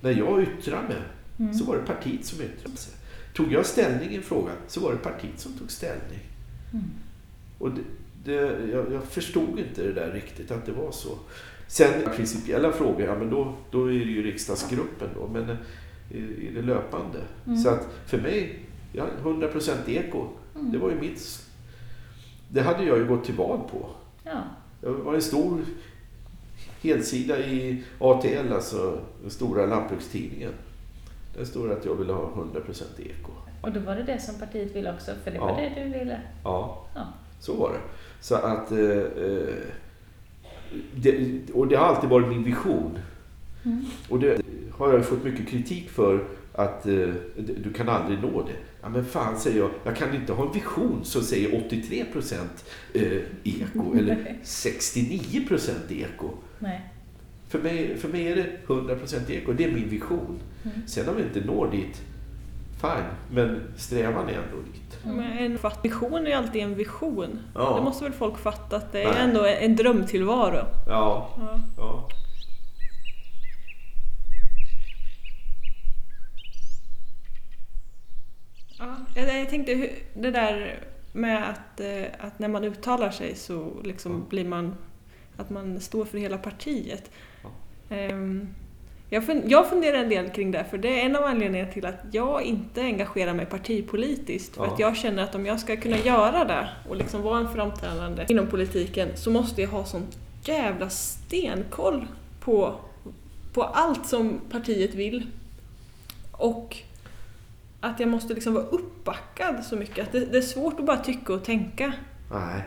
när jag yttrade mig Mm. så var det partiet som yttrade sig. Tog jag ställning i en fråga så var det partiet som tog ställning. Mm. Och det, det, jag, jag förstod inte det där riktigt, att det var så. Sen principiella frågor, ja men då, då är det ju riksdagsgruppen då, men eh, i, i det löpande. Mm. Så att för mig, ja, 100% eko, Mm. det var ju mitt... Det hade jag ju gått till val på. Ja. Jag var en stor helsida i ATL, alltså den stora lantbrukstidningen. Där står det att jag ville ha 100% eko. Och då var det det som partiet ville också, för det var Ja. det du ville. Ja, Ja. så var det. Så att... Eh, eh, det, och det har alltid varit min vision. Mm. Och det har jag fått mycket kritik för att eh, du kan aldrig nå det. Ja men fan säger jag, jag kan inte ha en vision som säger 83% eh, eko eller 69% eko. Nej. För mig, för mig är det 100% eko, det är min vision. Mm. Sen om vi inte når dit, fine, men strävan är ändå dit. Mm. Men en vision är ju alltid en vision. Ja. Det måste väl folk fatta att det är Nej. ändå en drömtillvaro. Ja, Ja. ja. Ja, jag, tänkte det där med att, eh, att när man uttalar sig så liksom blir man att man står för hela partiet. Ehm, jag, fun, jag funderar en del kring det, för det är en av anledningarna till att jag inte engagerar mig partipolitiskt. För Ja. att jag känner att om jag ska kunna göra det och liksom vara en framträdande inom politiken så måste jag ha sån jävla stenkoll på, på allt som partiet vill. Och att jag måste liksom vara uppbackad så mycket. Att det, det är svårt att bara tycka och tänka. Nej,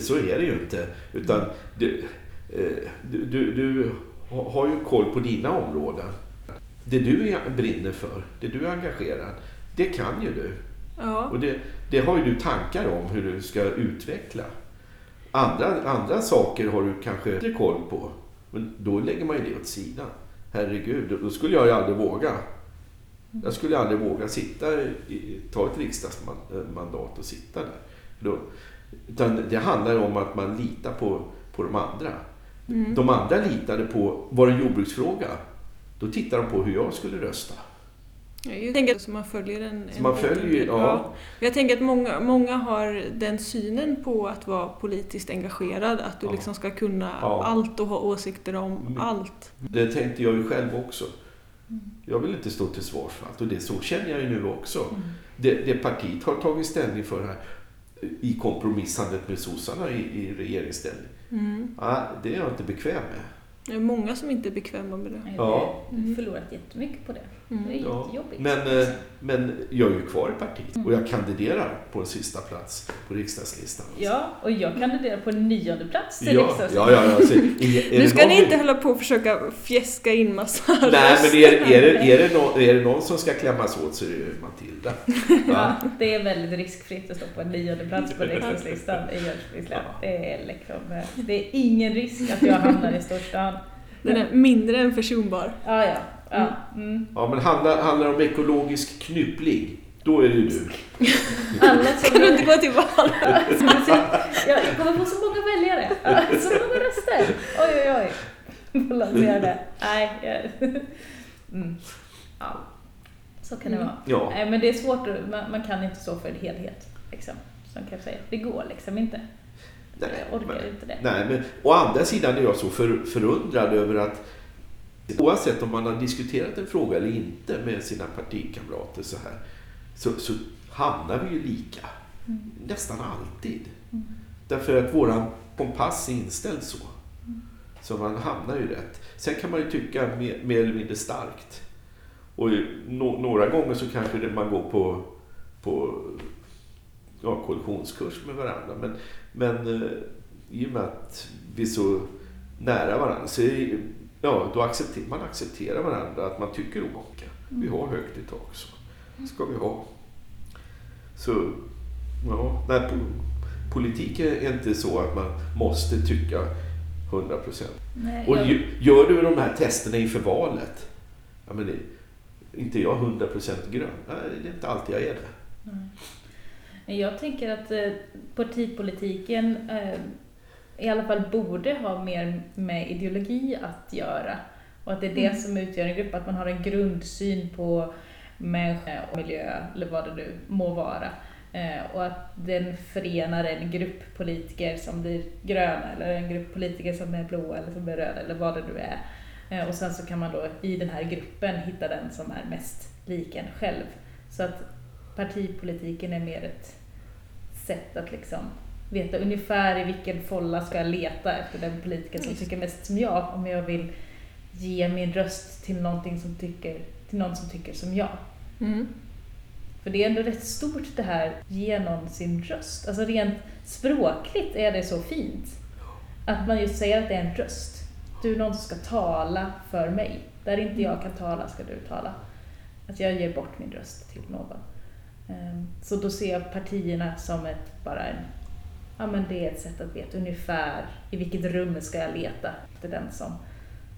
så är det ju inte. Utan du, eh, du, du, har ju koll på dina områden. Det du brinner för, det du är engagerad, det kan ju du. Ja. Och det, det har ju du tankar om hur du ska utveckla. Andra, andra saker har du kanske inte koll på. Men då lägger man ju det åt sidan. Herregud, då- då skulle jag ju aldrig våga. Jag skulle aldrig våga sitta i, ta ett riksdagsmandat och sitta där. Då, utan det handlar om att man litar på, på de andra. Mm. De andra litade på, var det en jordbruksfråga? Då tittar de på hur jag skulle rösta. Jag tänker att man följer en... En man följer bild. ja. Jag tänker att många, många har den synen på att vara politiskt engagerad, att du Ja. liksom ska kunna Ja. allt och ha åsikter om Mm. allt. Det tänkte jag ju själv också. Jag vill inte stå till svars för allt och det så känner jag ju nu också. Det, det partiet har tagit ställning för här i kompromissandet med sossarna i, i regeringsställning. Mm. Ja, det är jag inte bekväm med. Det är många som inte är bekväma med det. Ja. Du har förlorat jättemycket på det. Det är Mm. Ja, jättejobbigt. Men, eh, men jag är ju kvar i partiet och jag kandiderar på en sista plats på riksdagslistan. Ja, och jag kandiderar på nionde plats till ja, riksdags. ja, ja, alltså, är, är Nu ska någon- ni inte hålla på och försöka fjäska in massa Nej, men är, är, det, är, det någon, är det någon som ska klämmas åt så är det ju Matilda. Ja, det är väldigt riskfritt att stå på en nionde plats på riksdagslistan i Jönköpings län. Det är liksom, eh, det är ingen risk att jag hamnar i storstan. Den är mindre än försumbar. Ja, ja. Ja. Mm. Ja, men handlar, handlar det om ekologisk knyppling, då är det ju du. Som... Kan du inte gå till val? Jag kommer få så många väljare. Ja, Så många röster. Oj, oj, oj. Får lansera det. Nej. Mm. Ja. Så kan det Mm. vara. Ja. Nej, men det är svårt. att- Man, man kan inte stå för en helhet. Liksom. som kan säga det går liksom inte. Nej, jag orkar men- inte det. Nej, men å andra sidan är jag så för, förundrad över att oavsett om man har diskuterat en fråga eller inte med sina partikamrater så här så, så hamnar vi ju lika. Mm. Nästan alltid. Mm. Därför att våran kompass är inställd så. Så man hamnar ju rätt. Sen kan man ju tycka mer, mer eller mindre starkt. Och no, några gånger så kanske det, man går på, på ja, kollisionskurs med varandra. Men, men eh, i och med att vi är så nära varandra så är, det- ja, då accepterar man accepterar varandra att man tycker olika. Vi har högt i tak så ska vi ha. Så ja, nej, po- politik är inte så att man måste tycka 100 procent. Och jag- gör du de här testerna inför valet, ja, men det, inte jag 100 procent grön. Nej, det är inte alltid jag är det. Nej. Jag tänker att eh, partipolitiken eh, i alla fall borde ha mer med ideologi att göra. Och att det är det Mm. som utgör en grupp, att man har en grundsyn på människa och miljö, eller vad det nu må vara. Eh, och att den förenar en grupp politiker som blir gröna, eller en grupp politiker som är blå eller som är röda, eller vad det nu är. Eh, och sen så kan man då i den här gruppen hitta den som är mest lik en själv. Så att partipolitiken är mer ett sätt att liksom veta ungefär i vilken folla ska jag leta efter den politiker som tycker mest som jag om jag vill ge min röst till, någonting som tycker, till någon som tycker som jag. Mm. För det är ändå rätt stort det här, ge någon sin röst. Alltså rent språkligt är det så fint. Att man just säger att det är en röst. Du är någon som ska tala för mig. Där inte jag kan tala ska du tala. Att jag ger bort min röst till någon. Ehm, Så då ser jag partierna som ett, bara en, ja men det är ett sätt att veta ungefär i vilket rum ska jag leta efter den som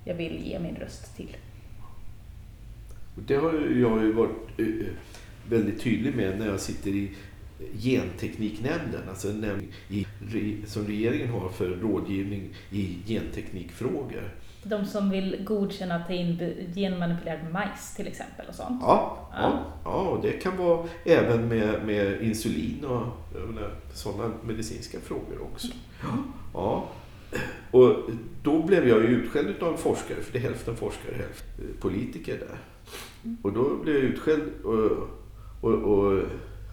jag vill ge min röst till. Det har jag ju varit eh, väldigt tydlig med när jag sitter i gentekniknämnden, alltså en nämnd som regeringen har för rådgivning i genteknikfrågor. De som vill godkänna att ta in genmanipulerad majs till exempel och sånt. Ja, ja. Ja. det kan vara även med, med insulin och sådana medicinska frågor också. Ja. Och då blev jag ju utskälld av en forskare, för det är hälften forskare hälften politiker där. Och då blev jag utskälld och, och, och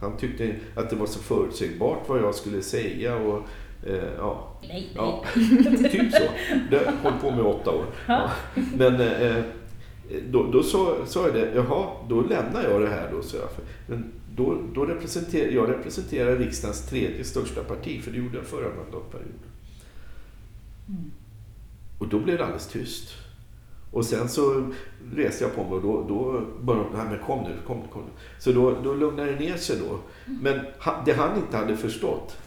han tyckte att det var så förutsägbart vad jag skulle säga och eh, ja, Nej, nej. Ja, typ så. Det har hållit på med åtta år. Ja. Men eh, då, då sa, sa jag det, jaha, då lämnar jag det här då, så jag. Men då, då representerar jag representerar riksdagens tredje största parti, för det gjorde jag förra mandatperioden. Mm. Och då blev det alldeles tyst. Och sen så reste jag på mig och då, då började de, nej men kom nu, kom nu, kom nu. Så då, då lugnade det ner sig då. Men det han inte hade förstått,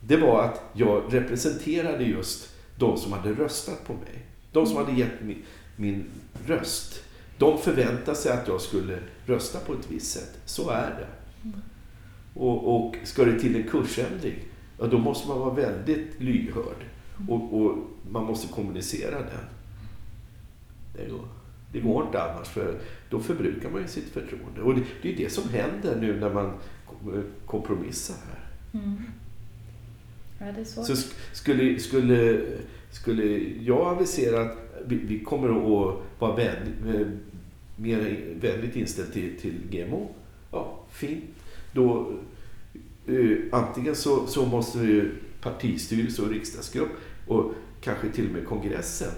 det var att jag representerade just de som hade röstat på mig. De som hade gett min, min röst. De förväntade sig att jag skulle rösta på ett visst sätt. Så är det. Och, och ska det till en kursändring, ja, då måste man vara väldigt lyhörd. Och, och man måste kommunicera den. Det går, det går inte annars, för då förbrukar man ju sitt förtroende. Och det, det är det som händer nu när man kom- kompromissar här. Mm. Ja, det är svårt. Så sk- skulle, skulle, skulle jag avisera att vi, vi kommer att vara vänlig, eh, mer vänligt inställd till, till GMO, ja, fint. Då, eh, antingen så, så måste partistyrelse och riksdagsgrupp och kanske till och med kongressen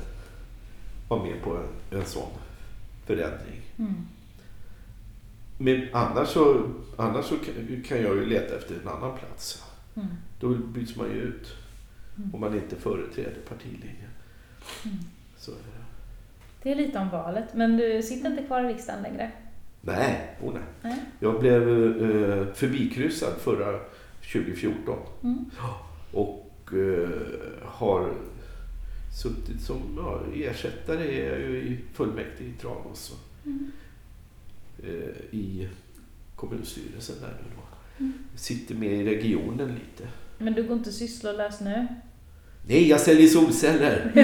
vara med på en, en sån förändring. Mm. Men annars så, annars så kan- jag ju leta efter en annan plats. Mm. Då byts man ju ut Mm. om man inte företräder partilinjen. Mm. Så är det. Det är lite om valet, men du sitter inte kvar i riksdagen längre? Nej, oh nej. Nej. Jag blev eh, förbikryssad förra 2014 Mm. och eh, har suttit som ja, ersättare är jag ju i fullmäktige i Tranås och, Mm. eh, i kommunstyrelsen där nu då. Mm. Sitter med i regionen lite. Men du går inte sysslolös nu? Nej, jag säljer solceller!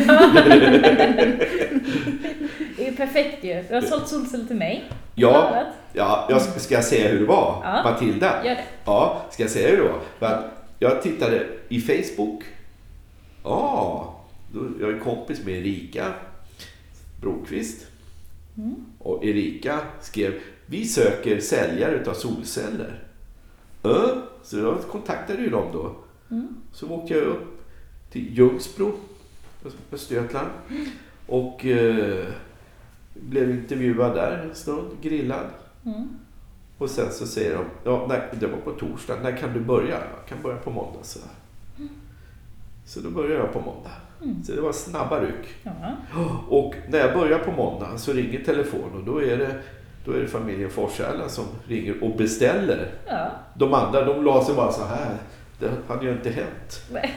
Det är perfekt ju. Du har sålt solceller till mig. Ja, ja jag ska, jag säga hur det var? Ja. Matilda? Gör det. Ja, ska jag säga hur det var? För att jag tittade i Facebook. Ja, då, jag är kompis med Erika Brokvist. Och Erika skrev, vi söker säljare utav solceller. Ö, så jag kontaktade ju dem då. Så åkte jag upp till Ljungsbro, Östergötland. Och eh, blev intervjuad där en stund, grillad. Och sen så säger de, ja, nej, det var på torsdag, när kan du börja? Jag kan börja på måndag. Så, så då började jag på måndag. Så det var snabba ryck. Ja. Och när jag börjar på måndag så ringer telefonen och då är det, då är det familjen Forshälla som ringer och beställer. ja. De andra de la sig bara så här. Det hade ju inte hänt. Nej.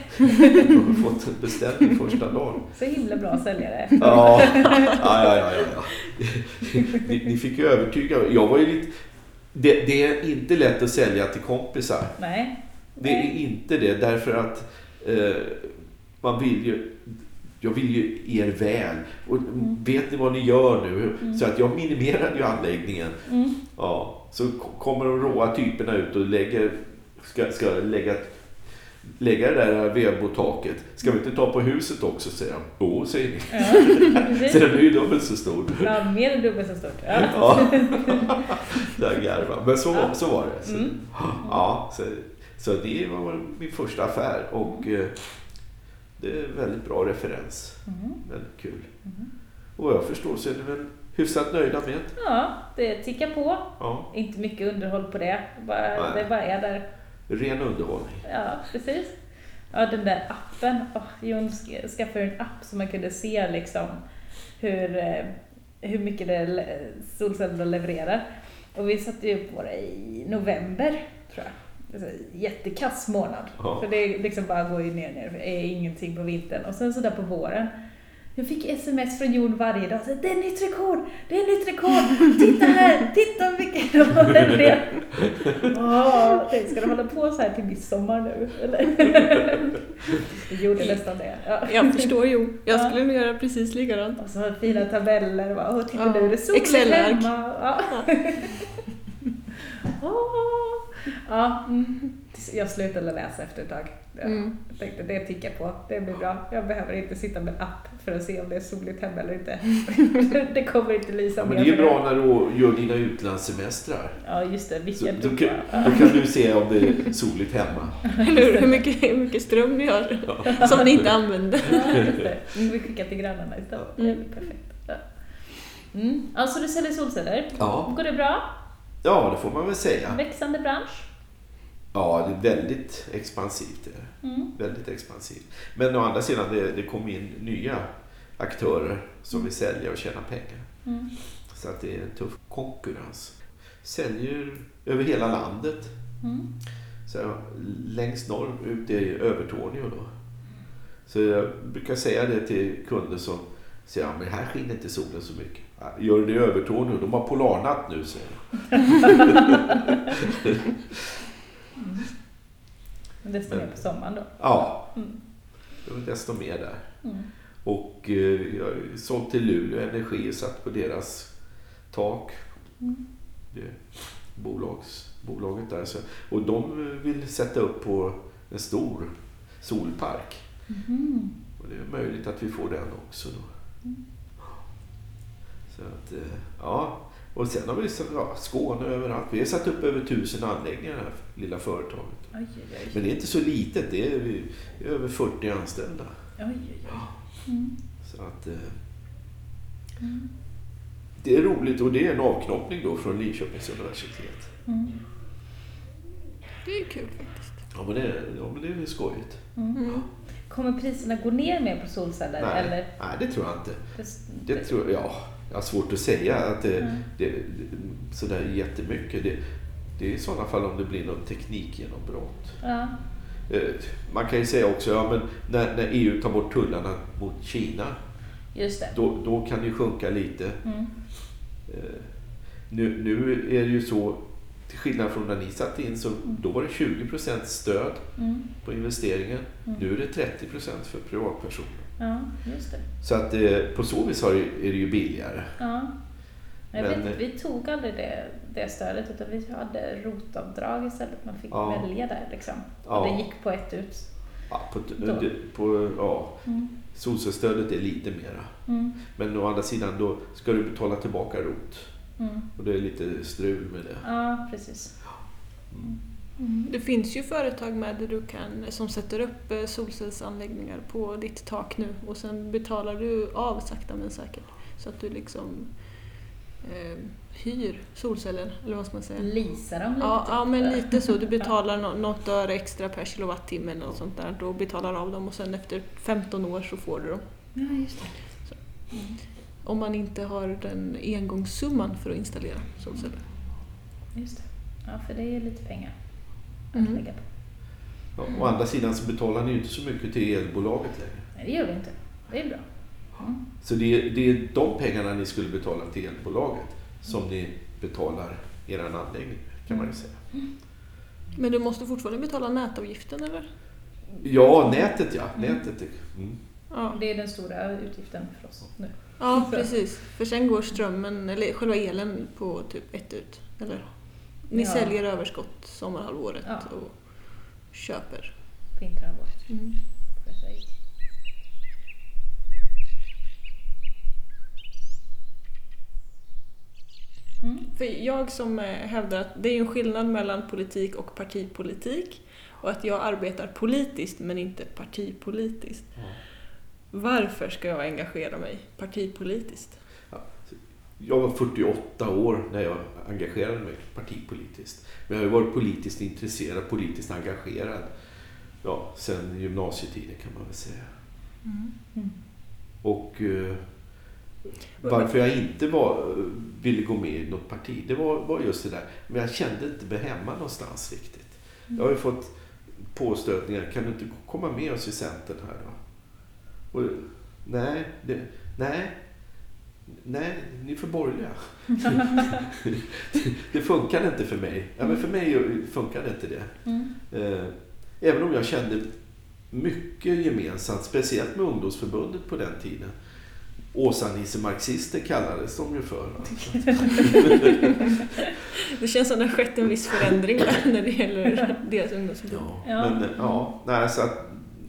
De har fått en beställning första dagen. Så himla bra säljare. Ja, ja, ja, ja, ja. Ni, ni fick ju övertyga mig. Jag var ju lite... Det, det är inte lätt att sälja till kompisar. Nej. Det är inte det därför att eh, man vill ju... Jag vill ju er väl. Och vet ni vad ni gör nu? Så att jag minimerade ju anläggningen. Mm. Ja, så kommer de råa typerna ut och lägger, ska, ska lägga, lägga det där vedbotaket. Ska vi inte ta på huset också? säger de. Jo, säger ni. Ja, Så den är ju dubbelt så stor. Ja, mer än dubbelt så stort. Ja. Ja, där garvar. Men så, Ja. så var det. Så, Mm. ja, så, så det var min första affär och eh, det är väldigt bra referens. Mm. Väldigt kul. Och vad jag förstår så är ni väl hyfsat nöjda med ja, det tickar på. Ja, Inte mycket underhåll på det. Bara, Nej. det bara är där. ren underhållning. Ja, precis. Ja, den där appen. Oh, Jon sk- skaffade en app så man kunde se liksom hur, eh, hur mycket det le- solcellerna levererar. Och vi satte ju upp våra i november, tror jag. Alltså, jättekass månad. Ja. För det liksom bara går ju ner ner, det är ingenting på vintern. Och sen så där på våren, jag fick sms från Jon varje dag. Så, det är nytt rekord! Det är nytt rekord! Titta här! Titta hur mycket det var det. Åh, tänk, ska de hålla på så här till midsommar nu? Eller? Jag gjorde nästan det. Ja. Jag förstår ju. Jag Ja. skulle nog göra precis likadant. Och så fina tabeller. och Bara, Åh, titta Ja, nu är det soligt Excel-ark. hemma. Ja. Åh. Ja, mm. Jag slutade läsa efter ett tag. Jag Mm. tänkte det tickar på, det blir bra. Jag behöver inte sitta med app för att se om det är soligt hemma eller inte. det kommer inte lysa Ja, men det är ju bra när du gör dina utlandssemestrar. Ja, just det. Så, då, kan, då kan du se om det är soligt hemma. Eller hur? Mycket, hur mycket ström ni har som ni inte använder. Ja, just det. Mm, Vi skickar till grannarna istället. Det Mm. perfekt. Ja. Mm. Alltså du säljer solceller. Ja. Går det bra? Ja, det får man väl säga. Växande bransch? Ja, det är väldigt expansivt. Det. Mm. Väldigt expansivt. Men å andra sidan, det, det kommer in nya aktörer som vill sälja och tjäna pengar. Mm. Så att det är en tuff konkurrens. Säljer över hela landet. Mm. Så längst norrut är Övertorneå då. Så jag brukar säga det till kunder som säger ja, men här skiner inte solen så mycket. "Ja, Gör det i Övertorneå? De har polarnatt nu, säger de. Men desto mer på sommaren då. Ja, Mm. det var desto mer där. Mm. Och eh, jag sålt till Luleå Energi och satt på deras tak. Mm. Det bolags, bolaget där. Så, och de vill sätta upp på en stor solpark. Mhm. Och det är möjligt att vi får den också då. Så att, eh, ja. Och sen har vi så- ja, Skåne överallt. Vi har satt upp över tusen anläggningar i det här lilla företaget. Oj, oj, oj. Men det är inte så litet. Det är, vi är över 40 anställda. oj, oj, oj. Mm. Så att, eh, Mm. det är roligt och det är en avknoppning då från Linköpings universitet. Mm. Det är kul faktiskt. Ja men det, är- ja, men det är skojigt. Mm. Kommer priserna gå ner mer på solceller? Nej, Eller? nej, det tror jag inte. Det, Det tror jag, ja, har svårt att säga att det, Mm. det, det sådär jättemycket. Det, det är i sådana fall om det blir något teknikgenombrott. ja. Eh, Man kan ju säga också, ja men när, när EU tar bort tullarna mot Kina, då, då kan det ju sjunka lite. Mm. Eh, Nu, nu är det ju så, till skillnad från när ni satte in så då var det 20 stöd Mm. på investeringen. Mm. Nu är det 30% för privatpersoner. Ja, just det. Så att eh, på så vis har är det ju billigare. Ja. Men, vet, eh, vi tog aldrig det, det stödet utan vi hade rotavdrag istället. Man fick Ja. välja där liksom. Ja. Och det gick på ett ut. Ja, på, Då. på, ja, Mm. solcellsstödet är lite mera. Mm. Men å andra sidan då ska du betala tillbaka rot. Mm. Och det är lite strul med det. Ja, precis. Mm. Det finns ju företag med där du kan, som sätter upp eh, solcellsanläggningar på ditt tak nu och sen betalar du av sakta men säkert. Så att du liksom eh, hyr solcellen, eller vad ska man säga? Lisar de lite? Ja, ja, men lite så. Du betalar nå- något öre extra per kilowattimme eller något sånt där och betalar av dem och sen efter 15 år så får du dem. Ja, just det. Om man inte har den engångssumman för att installera solceller. Just det. Ja, för det är lite pengar att Mm. lägga på. Ja, å andra sidan så betalar ni ju inte så mycket till elbolaget längre. Nej, det gör vi inte. Det är bra. Mm. Så det är, det är de pengarna ni skulle betala till elbolaget som ni betalar er anläggning kan man ju säga. Men du måste fortfarande betala nätavgiften eller? Ja, nätet ja. Nätet. Mm. Ja, Det är den stora utgiften för oss nu. ja precis. För sen går strömmen, eller själva elen på typ ett ut. Eller? Ni Ja. säljer överskott sommarhalvåret Ja. och köper. Vinterhalvåret. Mm. Mm. För jag som eh, hävdar att det är en skillnad mellan politik och partipolitik och att jag arbetar politiskt men inte partipolitiskt. Varför ska jag engagera mig partipolitiskt? Jag var 48 år när jag engagerade mig partipolitiskt. Men jag har varit politiskt intresserad, politiskt engagerad ja, sen gymnasietiden kan man väl säga. Mm. Och eh, varför jag inte var, ville gå med i något parti, det var, var just det där. Men jag kände inte mig hemma någonstans riktigt. Jag har ju fått påstötningar, kan du inte komma med oss i Centern här då? Och, nej, det, nej, nej, ni är för borgerliga. det funkar inte för mig. Ja, men för mig funkar inte det. Mm. Eh, Även om jag kände mycket gemensamt, speciellt med ungdomsförbundet på den tiden. Åsa-Nisse-marxister kallades de ju för. Det känns som det har skett en viss förändring när det gäller deras ungdomsförbund. Ja, Ja. Men, ja, nej, så att,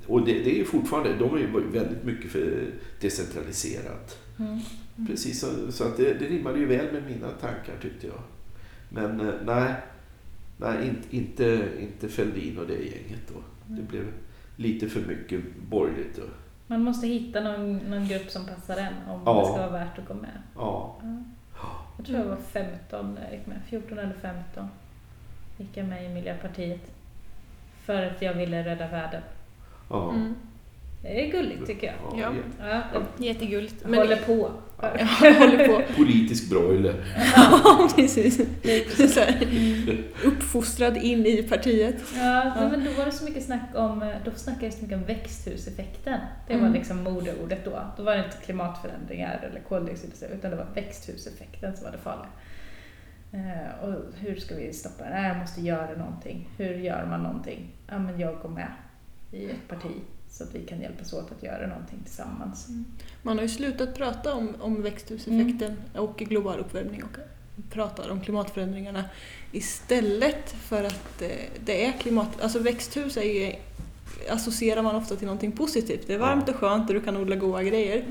och det, det är ju fortfarande, de är ju väldigt mycket för decentraliserat. Mm. Precis, så, så att det, det rimmade ju väl med mina tankar tyckte jag. Men eh, nej, nej inte, inte, inte Fälldin och det gänget då. Det blev lite för mycket borgerligt. Och, Man måste hitta någon, någon grupp som passar en om Ja. det ska vara värt att gå med. ja, Ja. Jag tror jag var 15 när jag gick med. 14 eller 15 gick jag med i Miljöpartiet. För att jag ville rädda världen. ja. Mm. Det är gulligt tycker jag. Ja. Ja, Jättegulligt. Men håller på. jag håller på. Politisk broiler. Ja, precis. Så här, uppfostrad in i partiet. Ja, Ja. men då var det så mycket snack om, då snackades det mycket om växthuseffekten. Det var Mm. liksom modeordet då. Då var det inte klimatförändringar eller koldioxid utan det var växthuseffekten som var det farliga. Eh, och hur ska vi stoppa det? Nej, jag måste göra någonting. Hur gör man någonting? Ja, men jag går med i ett parti så att vi kan hjälpas åt att göra någonting tillsammans. Man har ju slutat prata om, om växthuseffekten och global uppvärmning och pratar om klimatförändringarna istället för att eh, det är klimat... Alltså växthus är ju, associerar man ofta till någonting positivt. Det är varmt och skönt och du kan odla goda grejer.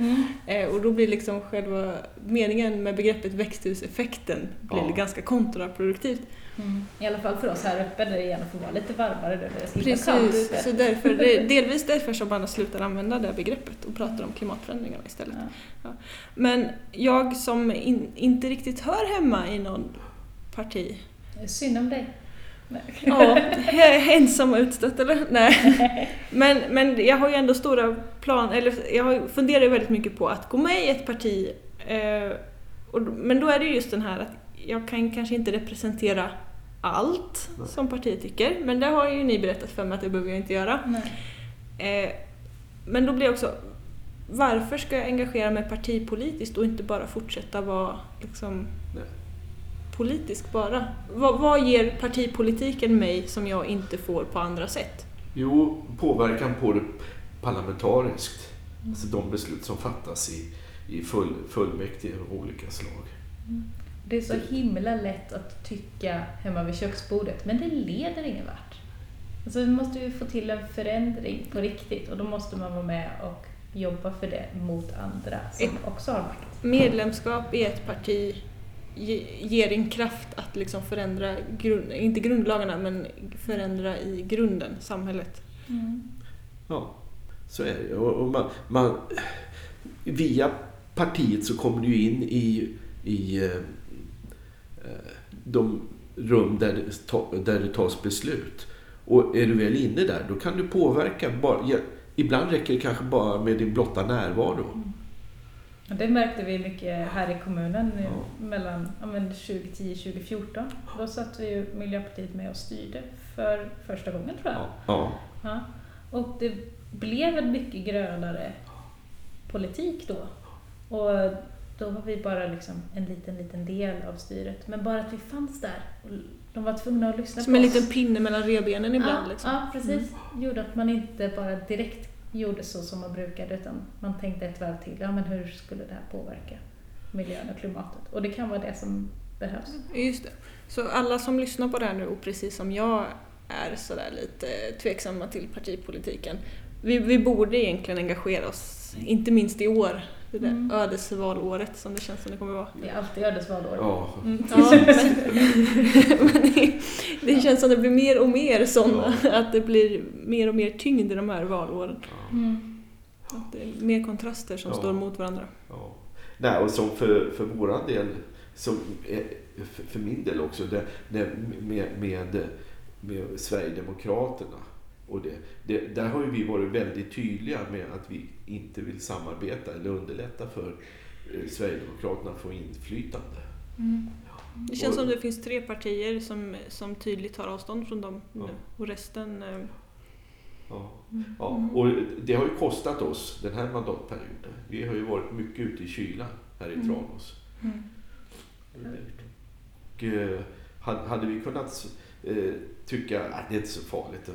Eh, och då blir liksom själva meningen med begreppet växthuseffekten blir Ja. ganska kontraproduktivt. Mm. I alla fall för oss här uppe där det gärna får vara lite varmare. Där det är Precis, så därför, det är delvis därför som man har slutat använda det begreppet och pratar om klimatförändringarna istället. Ja. Men jag som in, inte riktigt hör hemma i någon parti, Det är Synd om dig. Ja, ensam och utstött eller? Nej. Men, men jag har ju ändå stora planer, eller jag funderar ju väldigt mycket på att gå med i ett parti. Eh, och, men då är det ju just den här att jag kan kanske inte representera allt Nej. som partiet tycker, men det har ju ni berättat för mig att det behöver jag inte göra. Nej. Eh, men då blir jag också, varför ska jag engagera mig partipolitiskt och inte bara fortsätta vara liksom, Nej. politisk bara. Vad, vad ger partipolitiken mig som jag inte får på andra sätt? Jo, påverkan på det parlamentariskt. Alltså de beslut som fattas i, i full, fullmäktige av olika slag. Det är så himla lätt att tycka hemma vid köksbordet, men det leder ingen vart. Alltså vi måste ju få till en förändring på riktigt och då måste man vara med och jobba för det mot andra som också har makt. Medlemskap i ett parti ge- ger en kraft att liksom förändra, grund, inte grundlagarna, men förändra i grunden samhället. Ja, så är det. Och, och man, man, via partiet så kommer du ju in i, i eh, de rum där det, ta, där det tas beslut. Och är du väl inne där, då kan du påverka. Bara, ja, ibland räcker det kanske bara med din blotta närvaro. Och det märkte vi mycket här i kommunen nu, Ja. mellan ja, men 2010-2014. Då satt vi ju Miljöpartiet med och styrde för första gången tror jag. Ja, ja, Ja. Och det blev en mycket grönare politik då. Och då var vi bara liksom en liten, liten del av styret. Men bara att vi fanns där. Och de var tvungna att lyssna Som på en oss. liten pinne mellan revbenen ibland. ja, Liksom. ja, precis. Gjorde att man inte bara direkt gjorde så som man brukade utan man tänkte ett varv till. Ja, men hur skulle det här påverka miljön och klimatet? Och det kan vara det som behövs. Just det. Så alla som lyssnar på det här nu och precis som jag är sådär lite tveksamma till partipolitiken. Vi, vi borde egentligen engagera oss, inte minst i år. Det där Mm. ödesvalåret som det känns som det kommer vara. Det är alltid ödesvalår. ja. Mm. Ja, men, men det, det känns som det blir mer och mer sådana, att det blir mer och mer tyngd i de här valåren. Mm. Att det är mer kontraster som Ja. står mot varandra. Ja. Nej, och som för, för våran del, som för min del också, det, det, med, med, med Sverigedemokraterna. Och det, det, där har ju vi varit väldigt tydliga med att vi inte vill samarbeta eller underlätta för eh, Sverigedemokraterna att få inflytande. Mm. Det känns Och- som det finns tre partier som, som tydligt tar avstånd från dem nu. Ja. Och resten... eh, Ja. Mm. Ja, och det har ju kostat oss den här mandatperioden. Vi har ju varit mycket ute i kylan här i Mm. Tranås. Mm. Och, eh, hade vi kunnat tycka att det är inte så farligt,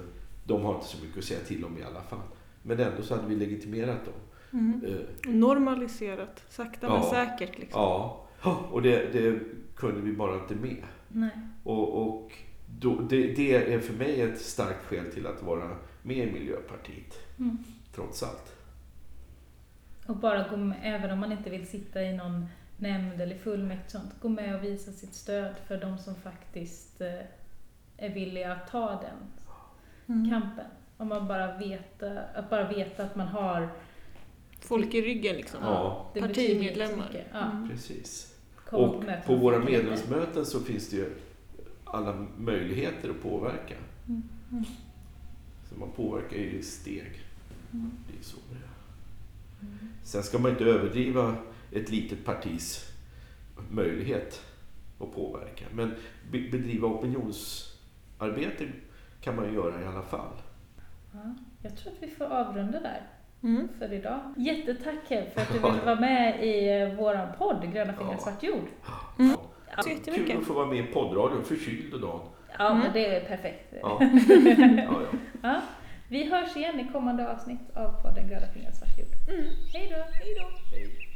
de har inte så mycket att säga till om i alla fall. Men ändå så hade vi legitimerat dem. mm. Eh, Normaliserat, sakta Ja. men säkert. Liksom. ja, och det, det kunde vi bara inte med. Nej. Och, och då, det, det är för mig ett starkt skäl till att vara med i Miljöpartiet, Mm. trots allt. Och bara gå med, även om man inte vill sitta i någon nämnd eller fullmäktige sånt, gå med och visa sitt stöd för de som faktiskt eh, är villiga att ta den Mm. kampen. Om man bara veta, att bara veta att man har Folk i ryggen liksom. Ja. Partimedlemmar. Ja. Mm. Precis. Komma Och på våra medlemsmöten så finns det ju alla möjligheter att påverka. Mm. Mm. Så man påverkar ju i steg. Mm. Det är så det är. Sen ska man inte överdriva ett litet partis möjlighet att påverka. Men be- bedriva opinionsarbete kan man ju göra i alla fall. Ja. Jag tror att vi får avrunda där Mm. för idag. Jättetack Kev för att du ville vara med i eh, våran podd Gröna fingrar Ja. svart jord. Mm. Ja. Så jättemycket. Kul att få vara med i poddradion, förkyld och dan. Ja, Mm. men det är perfekt. Ja. Ja, ja. Ja. Vi hörs igen i kommande avsnitt av podden Gröna fingrar svart jord. Mm. Hej då! Hej då! Hej.